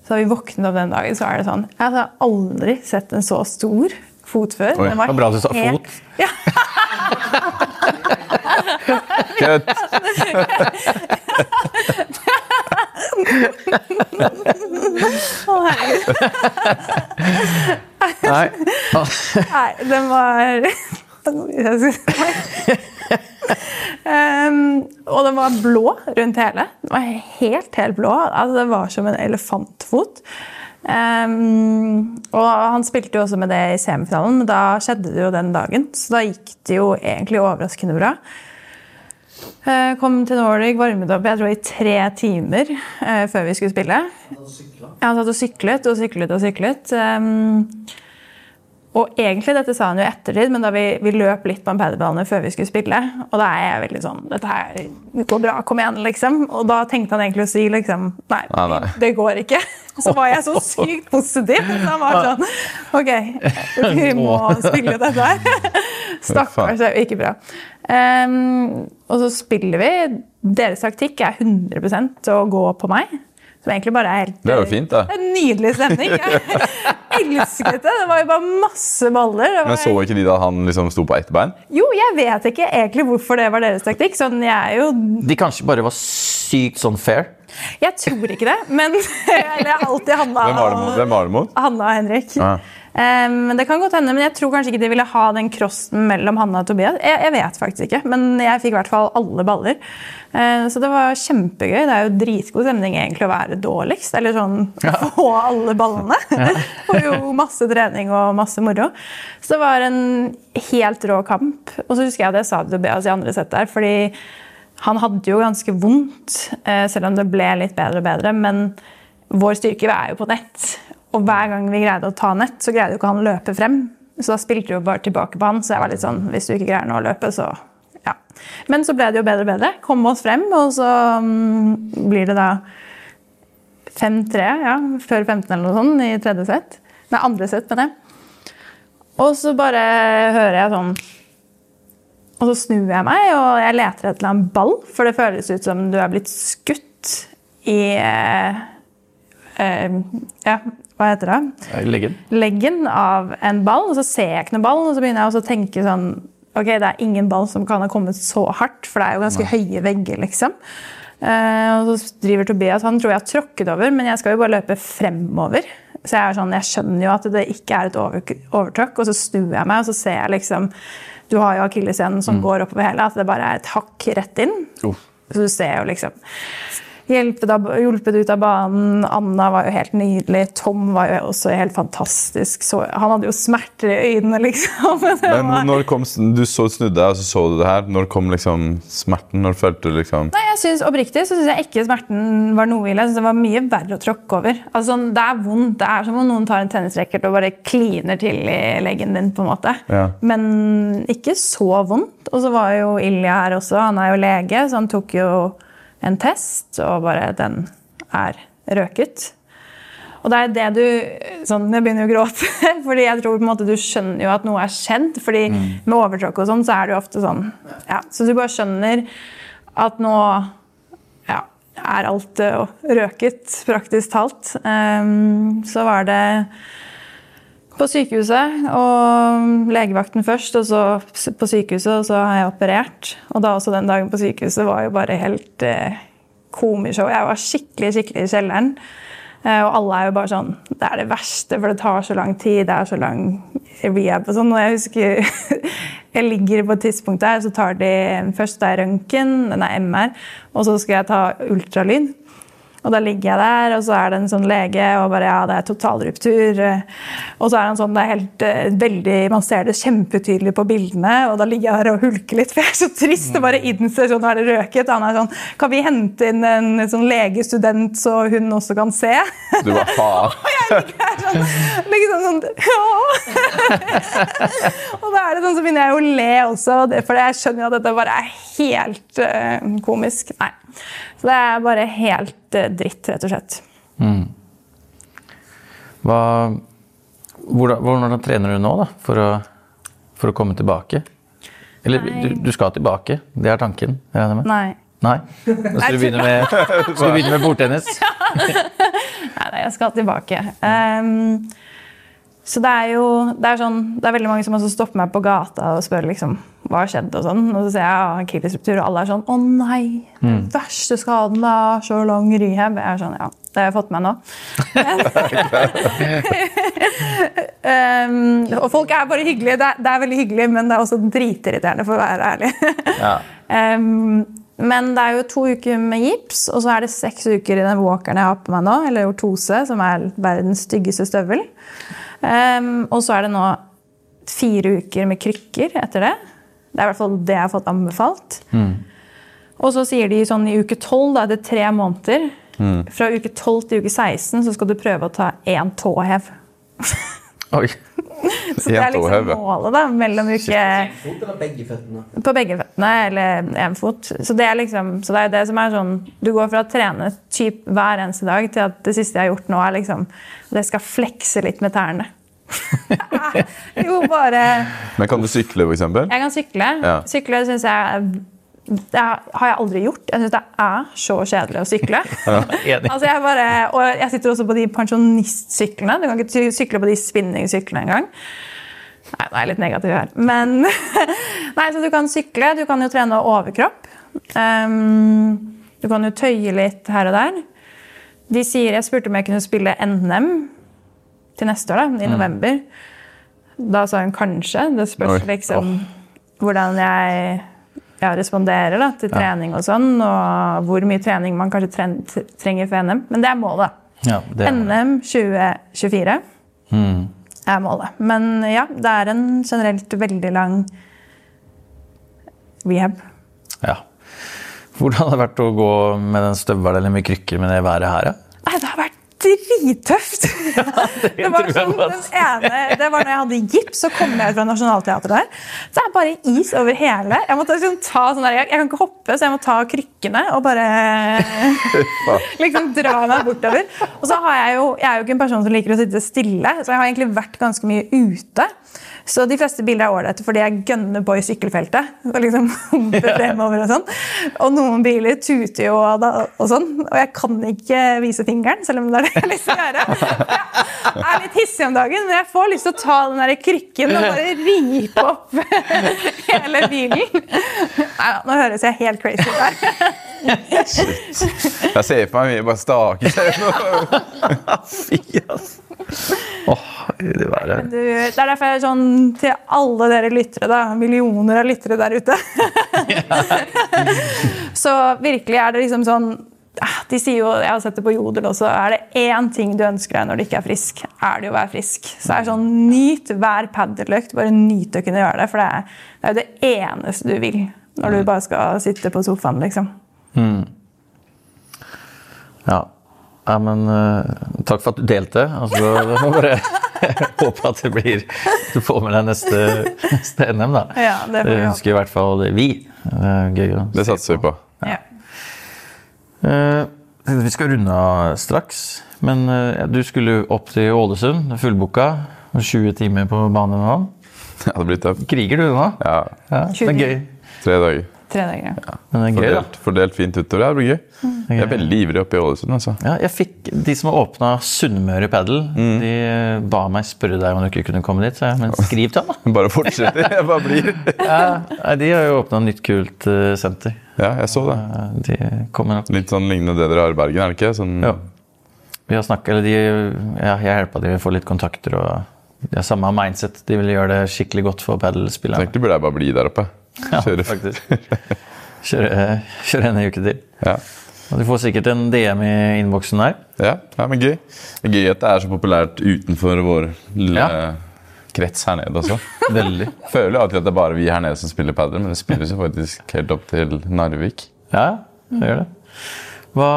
Så da vi våknet opp den dagen, så er det sånn Jeg har aldri sett en så stor fot før. Oi, Den var bra du sa helt- fot. Ja, Kødd! å, herregud. Nei. Nei, den var um, Og den var blå rundt hele. Den var helt, helt blå. Altså, det var som en elefantfot. Um, og han spilte jo også med det i semifinalen, men da skjedde det jo den dagen. Så da gikk det jo egentlig overraskende bra. Eh, kom til Nordic, varmet opp jeg tror i tre timer eh, før vi skulle spille. Ja, han satt og syklet og syklet og syklet. Um, og egentlig, dette sa han jo i ettertid, men da vi, vi løp litt på en padelbane før vi skulle spille, og da er jeg veldig sånn Dette her det går bra, kom igjen, liksom. Og da tenkte han egentlig å si liksom Nei, Nei, nei. det går ikke. Så var jeg så sykt positiv. Så han var sånn Ok, vi må spille dette her. Stakkars, det er jo ikke bra. Um, og så spiller vi. Deres taktikk er 100% å gå på meg. Som egentlig bare er helt Det er jo fint, da. en nydelig stemning. Jeg elsket det. Det var jo bare masse baller. Var... Men så ikke de da han liksom sto på ett bein? Jo, jeg vet ikke egentlig hvorfor det var deres taktikk. Sånn, jeg er jo De kanskje bare var sykt sånn fair? Jeg tror ikke det, men Eller jeg har alltid Hanna Hvem var det mot? Det? Hanna og Henrik. Ja. Um, det kan godt hende, men jeg tror kanskje ikke de ville ha den crossen mellom Hanna og Tobias. Jeg, jeg vet faktisk ikke, men jeg fikk i hvert fall alle baller. Uh, så det var kjempegøy. Det er jo dritgod stemning egentlig å være dårligst. Eller sånn få alle ballene. og jo masse trening og masse moro. Så det var en helt rå kamp. Og så husker jeg det jeg sa til Tobias i andre sett der, fordi han hadde jo ganske vondt, eh, selv om det ble litt bedre og bedre. Men vår styrke er jo på nett. Og hver gang vi greide å ta nett, så greide jo ikke han å løpe frem. Så da spilte vi jo bare tilbake på han. Så jeg var litt sånn Hvis du ikke greier nå å løpe, så ja. Men så ble det jo bedre og bedre. Kom oss frem, og så mm, blir det da 5-3, ja, før 15 eller noe sånt, i tredje sett. Nei, andre sett, mener jeg. Og så bare hører jeg sånn Og så snur jeg meg, og jeg leter etter en ball, for det føles ut som du er blitt skutt i eh, eh, Ja, hva heter det? Leggen. leggen av en ball, og så ser jeg ikke noen ball, og så begynner jeg også å tenke sånn Ok, det er ingen ball som kan ha kommet så hardt, for det er jo ganske høye vegger, liksom. Eh, og så driver Tobias Han tror jeg har tråkket over, men jeg skal jo bare løpe fremover. Så jeg er sånn, jeg skjønner jo at det ikke er et over, overtråkk, og så snur jeg meg, og så ser jeg liksom Du har jo akilleshælen som går oppover hele, at det bare er et hakk rett inn. Oh. Så du ser jo liksom Hjulpet, ut av banen. Anna var jo helt nydelig. Tom var jo også helt fantastisk. Så, han hadde jo smerter i øynene, liksom. Men når kom, du så snudde deg, og så så du det her. Når kom liksom smerten? Når følte du liksom Nei, jeg synes, Oppriktig så syns jeg ikke smerten var noe ille. Jeg synes det var mye verre å tråkke over. Altså, sånn, det er vondt. Det er som om noen tar en tennisracket og bare kliner til i leggen din. på en måte. Ja. Men ikke så vondt. Og så var jo Ilja her også. Han er jo lege, så han tok jo en test, og bare den er røket. Og det er det du sånn, Jeg begynner å gråte, fordi jeg tror på en måte du skjønner jo at noe er skjedd. fordi med overtråkk og sånn, så er det jo ofte sånn ja, Så du bare skjønner at nå ja, er alt eh, røket, praktisk talt. Um, så var det på sykehuset og legevakten først, og så på sykehuset, og så har jeg operert. Og da også den dagen på sykehuset var jo bare helt eh, komishow. Jeg var skikkelig, skikkelig i kjelleren. Eh, og alle er jo bare sånn Det er det verste, for det tar så lang tid. Det er så lang rehab og sånn. Og jeg husker jeg ligger på et tidspunkt der, så tar de først det er røntgen, nei, MR, og så skal jeg ta ultralyd. Og da ligger jeg der, og så er det en sånn lege, og bare ja, det er totalruptur. Og så er han sånn, det er helt eh, veldig, Man ser det kjempetydelig på bildene, og da ligger jeg her og hulker litt, for jeg er så trist det bare innser sånn, nå er det røket. Han er sånn, kan vi hente inn en sånn legestudent så hun også kan se? Du bare faen. Og jeg ligger her sånn, liksom sånn ja. Og da er det sånn, så begynner jeg å le også, for jeg skjønner jo at dette bare er helt uh, komisk. Nei. Så det er bare helt eh, dritt, rett og slett. Hva, hvordan, hvordan trener du nå da, for å, for å komme tilbake? Eller du, du skal tilbake, det er tanken? regner med? Nei. Nei? Da skal du begynne med, skal du begynne med bordtennis? Nei, jeg skal tilbake. Ehm, så det er jo det er, sånn, det er veldig mange som stopper meg på gata og spør liksom, hva har skjedd. Og sånn. Og så sier jeg ja, akillesruptur, og alle er sånn Å nei! Den verste skaden da, så lang rehab. Jeg er sånn, ja, det har jeg fått med nå. um, og folk er bare hyggelige. Det er, det er veldig hyggelig, men det er også dritirriterende, for å være ærlig. Ja. Ehm, men det er jo to uker med gips, og så er det seks uker i den walkeren jeg har på meg nå, eller ortose, som er verdens styggeste støvel. Um, og så er det nå fire uker med krykker etter det. Det er i hvert fall det jeg har fått anbefalt. Og så sier de sånn i uke 12, da er det tre måneder. Fra uke 12 til uke 16 så skal du prøve å ta én tåhev. Oi. Så det er liksom målet da, mellom uke? På begge føttene eller én fot. Så det er liksom, så det er jo det som er sånn Du går fra å trene typ hver eneste dag til at det siste jeg har gjort nå, er liksom At jeg skal flekse litt med tærne. jo, bare Men kan du sykle, eksempel? Jeg kan sykle. Ja. Sykle syns jeg det har jeg aldri gjort. Jeg syns det er så kjedelig å sykle. Ja, Altså jeg bare, og jeg sitter også på de pensjonistsyklene. Du kan ikke sykle på de spinningsyklene engang. Nei, nå er jeg litt negativ her. Men Nei, så du kan sykle. Du kan jo trene overkropp. Um, du kan jo tøye litt her og der. De sier, Jeg spurte om jeg kunne spille NM til neste år, da, i november. Da sa hun kanskje. Det spørs liksom hvordan jeg ja, responderer da, til trening og sånn, og hvor mye trening man kanskje tren trenger for NM. Men det er målet. Ja, det er, NM 2024 er målet. Men ja, det er en generelt veldig lang rehab. ja. Hvordan har det vært å gå med den støvelen eller med krykker med det været her? Ja? Nei, det har vært drittøft! det, var sånn, den ene, det var når jeg hadde gips, så kom jeg ut fra Nationaltheatret der. Så er det bare is over hele. Jeg, måtte liksom ta sånn der, jeg, jeg kan ikke hoppe, så jeg må ta krykkene og bare liksom dra meg bortover. Og så har jeg jo, jeg er jo ikke en person som liker å sitte stille, så jeg har egentlig vært ganske mye ute. Så de fleste bilder er ålreite fordi jeg gønner på i sykkelfeltet. Og liksom humper fremover og sånn. Og noen biler tuter jo og, det og sånn. Og jeg kan ikke vise fingeren, selv om det er det jeg har lyst til å gjøre. Jeg er litt hissig om dagen, men jeg får lyst til å ta den der krykken og bare ripe opp hele bilen. Nei da, nå høres jeg helt crazy ut der. Jeg ser for meg mye bare stake seg. Fy, ass. Åh, det været. Du, det er derfor jeg er sånn til alle dere lyttere, da. Millioner av lyttere der ute. så virkelig er det liksom sånn ah, De sier jo, jeg har sett det på Jodel også, er det én ting du ønsker deg når du ikke er frisk, er det å være frisk. Så det er sånn, nyt hver paddeløkt. Bare nyt å kunne gjøre det, for det er, det er jo det eneste du vil når du bare skal sitte på sofaen, liksom. Ja. Ja, men uh, takk for at du delte. Altså, jeg må bare håpe at det blir Du får med deg neste, neste NM, da. Ja, det får vi håpe. ønsker i hvert fall vi. Det gøy å Det satser vi på. Ja. Uh, Vi skal runde av straks, men uh, du skulle opp til Ålesund, fullbooka. 20 timer på banen nå. Ja, det blir tøft. Kriger du nå? Ja, Ja, det er gøy. tre dager. Tre dager. ja. Men det er gøy, da. Fordelt, fordelt fint utover. Det blir gøy. Jeg er veldig ivrig oppe i Ålesund. altså. Ja, jeg fikk, De som har åpna Sunnmøre Padel, de eh, ba meg spørre deg om du ikke kunne komme dit. Så jeg, men skriv til ham, da. Bare fortsetter. Jeg bare blir. Ja, de har jo åpna nytt, kult uh, senter. Ja, jeg så det. Eh, De kommer nok Litt sånn lignende det dere har i Bergen, er det ikke? Sånn, Ja. Vi har snakket, eller de, ja, Jeg hjelpa dem å få litt kontakter. og De har samme mindset. De vil gjøre det skikkelig godt for Så padelspillerne. egentlig burde jeg bare bli der oppe. Ja, Kjøre. faktisk. Kjøre, kjøre en uke til. Ja. Og du får sikkert en DM i innboksen der. Ja, ja, men gøy. Det er gøy at det er så populært utenfor vår lille Ja. krets her nede også. Veldig. Føler alltid at det er bare vi her nede som spiller padel, men det spilles jo faktisk helt opp til Narvik. Ja, det gjør det. Hva,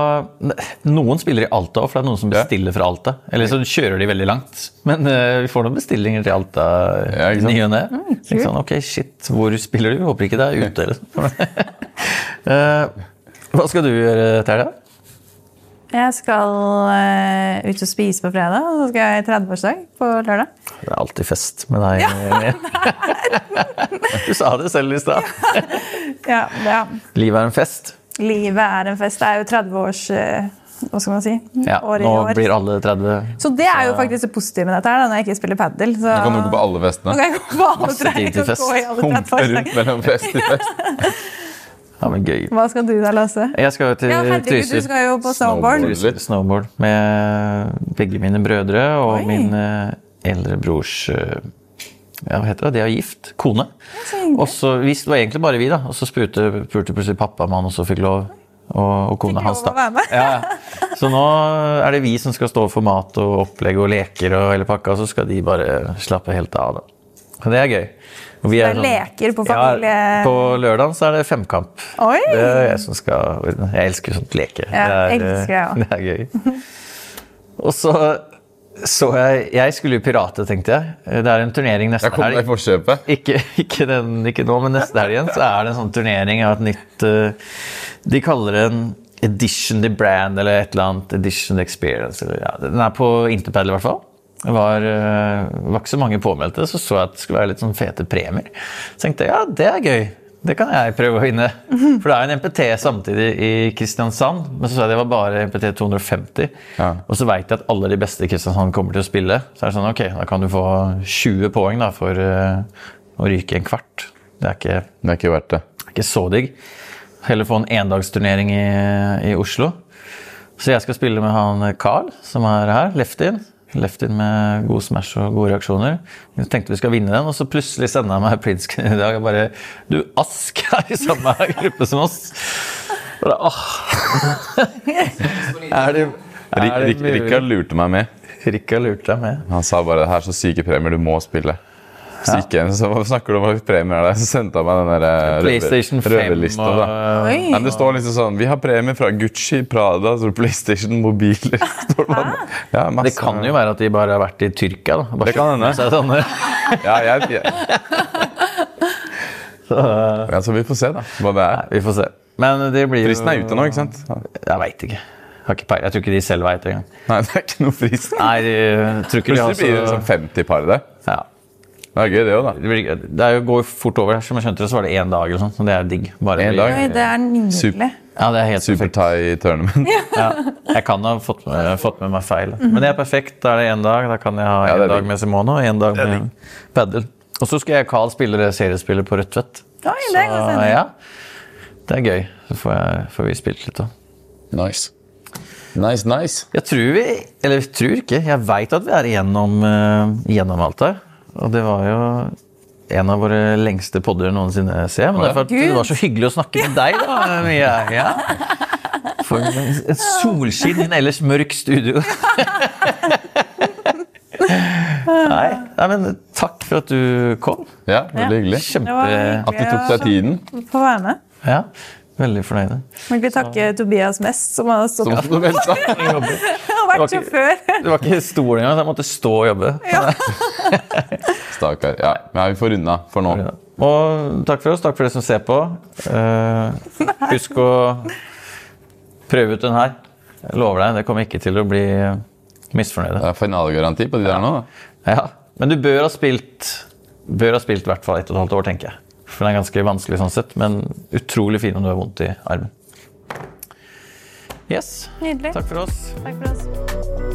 noen spiller i Alta òg, for det er noen som bestiller fra Alta. Eller så kjører de veldig langt. Men uh, vi får noen bestillinger til Alta Ja, ikke ny og ne. Sånn, ok, shit, hvor spiller du? Håper ikke det er ute. Eller. Eh, hva skal du gjøre, til helga? Jeg skal uh, ut og spise på fredag, og så skal jeg i 30-årsdag på lørdag. Det er alltid fest med deg. du sa det selv i stad. Ja, ja. Livet er en fest. Livet er en fest. Det er jo 30 års eh, Hva skal man si? Ja, år i nå år. blir alle 30. Så det er jo faktisk det positive med dette her, da, når jeg ikke spiller padel. Så Nå kan du gå på alle Nå festene. kan jeg gå på alle Masse tid til fest. Humpe rundt mellom fest til fest. Ja, men gøy. Hva skal du da, Lasse? Jeg skal jo til Ja, herregud, du skal jo på snowboard. Snowboard. Snowboard med begge mine brødre og Oi. min eldre brors eh, ja, hva heter det? De er gift. Kone. så. Og så, hvis, det var egentlig bare vi, da. Og så spurte, spurte plutselig pappa om han også fikk lov. Og, og kona hans, da. Ja. Så nå er det vi som skal stå for mat og opplegg og leker og hele pakka, og så skal de bare slappe helt av. da. Og det er gøy. Og vi Det er leker på familie- Ja, på lørdag så er det femkamp. Oi! Det er jeg som skal Jeg elsker sånt leke. Ja, det, er, elsker jeg også. det er gøy. Og så så jeg Jeg skulle jo pirate, tenkte jeg. Det er en turnering neste forkjøpet. ikke, ikke, den, ikke nå, men neste helg igjen så er det en sånn turnering av et nytt uh, De kaller det en Edition the Brand eller et eller annet. Edition the Experience. Eller, ja, den er på Interpad i hvert fall. Det var, uh, var ikke så mange påmeldte, så så jeg at det skulle være litt sånn fete premier. Så tenkte jeg ja, det er gøy. Det kan jeg prøve å vinne. For det er en MPT samtidig i Kristiansand. Men så sa jeg det var bare MPT 250. Ja. Og så veit jeg at alle de beste i Kristiansand kommer til å spille. Så er det sånn, ok, da kan du få 20 poeng da, for uh, å ryke en kvart. Det er ikke, Det er ikke verdt det. ikke så digg. Heller få en endagsturnering i, i Oslo. Så jeg skal spille med han Carl, som er her. Leftin. Leftin med god smash og gode reaksjoner. Jeg tenkte vi skal vinne den, og så plutselig sender han meg printscreen i dag og bare Du, Ask er i samme gruppe som oss! Bare, åh. Er det, er Rik, det Rik, Rikard lurte meg med. Rikard lurte deg med. Han sa bare det her er så syke premier, du må spille. Så gikk jeg inn, så hva snakker du om premier er det? Så sendte han meg den der eh, røver- PlayStation 5 røverlista. og. Nei, men det står liksom sånn Vi har premier fra Gucci, Prada, så PlayStation, mobiler står det bare. ja, masse. Det kan jo være at de bare har vært i Tyrkia. da. Bare Det kan hende. sånne. Ja, jeg, jeg. ja, så vi får se, da. Hva det er. Vi får se. Men det blir jo Fristen er ute nå, ikke sant? Ja. Jeg veit ikke. Jeg, har ikke jeg tror ikke de selv veit det engang. Nei, det er ikke noe frist. Nei, jeg tror ikke de har Plutselig blir det så sånn 50 par der. ja. Det er gøy, det òg, da. Det, blir, det jo går fort over. Som jeg skjønte det, så var det én dag eller sånn. Og det er digg. Bare En dag? Oi, det er nydelig. Ja, det er helt Super perfekt. Thai tournament. Ja. Jeg kan ha fått med, fått med meg feil. Men det er perfekt. Da er det én dag. Da kan jeg ha Ja, en er dag med Simone og en dag med padel. Og så skal jeg og Carl spille det seriespillet på Rødtvet. Oi, det er Så, ja, det er gøy. Så får, jeg, får vi spilt litt òg. Nice. Nice, nice. Jeg tror vi Eller jeg tror ikke. Jeg veit at vi er igjennom, uh, gjennom alt her. Og det var jo en av våre lengste podder noensinne, ser jeg. Men det, er for at det var så hyggelig å snakke med deg, da, Mia. Ja. For et solskinn i en ellers mørk studio. Nei, nei, men takk for at du kom. Ja, veldig hyggelig. Kjempe... Det var hyggelig. At du tok seg tiden. Få være med. Ja, veldig fornøyde. Må ikke takke Tobias mest, som har stått og vært Det var sjåfør. Det var ikke stol engang, så jeg måtte stå og jobbe. Stakkar. Ja, men vi får runda for nå. Og takk for oss. Takk for dere som ser på. Uh, husk å prøve ut den her. Jeg lover deg, det kommer ikke til å bli misfornøyde. Det er finalegaranti på de der nå. da. Ja. Men du bør ha spilt bør ha spilt i hvert fall ett og et halvt år, tenker jeg. For den er ganske vanskelig sånn sett, men utrolig fin om du har vondt i armen. Yes. Nydelig. Takk for oss. Takk for oss.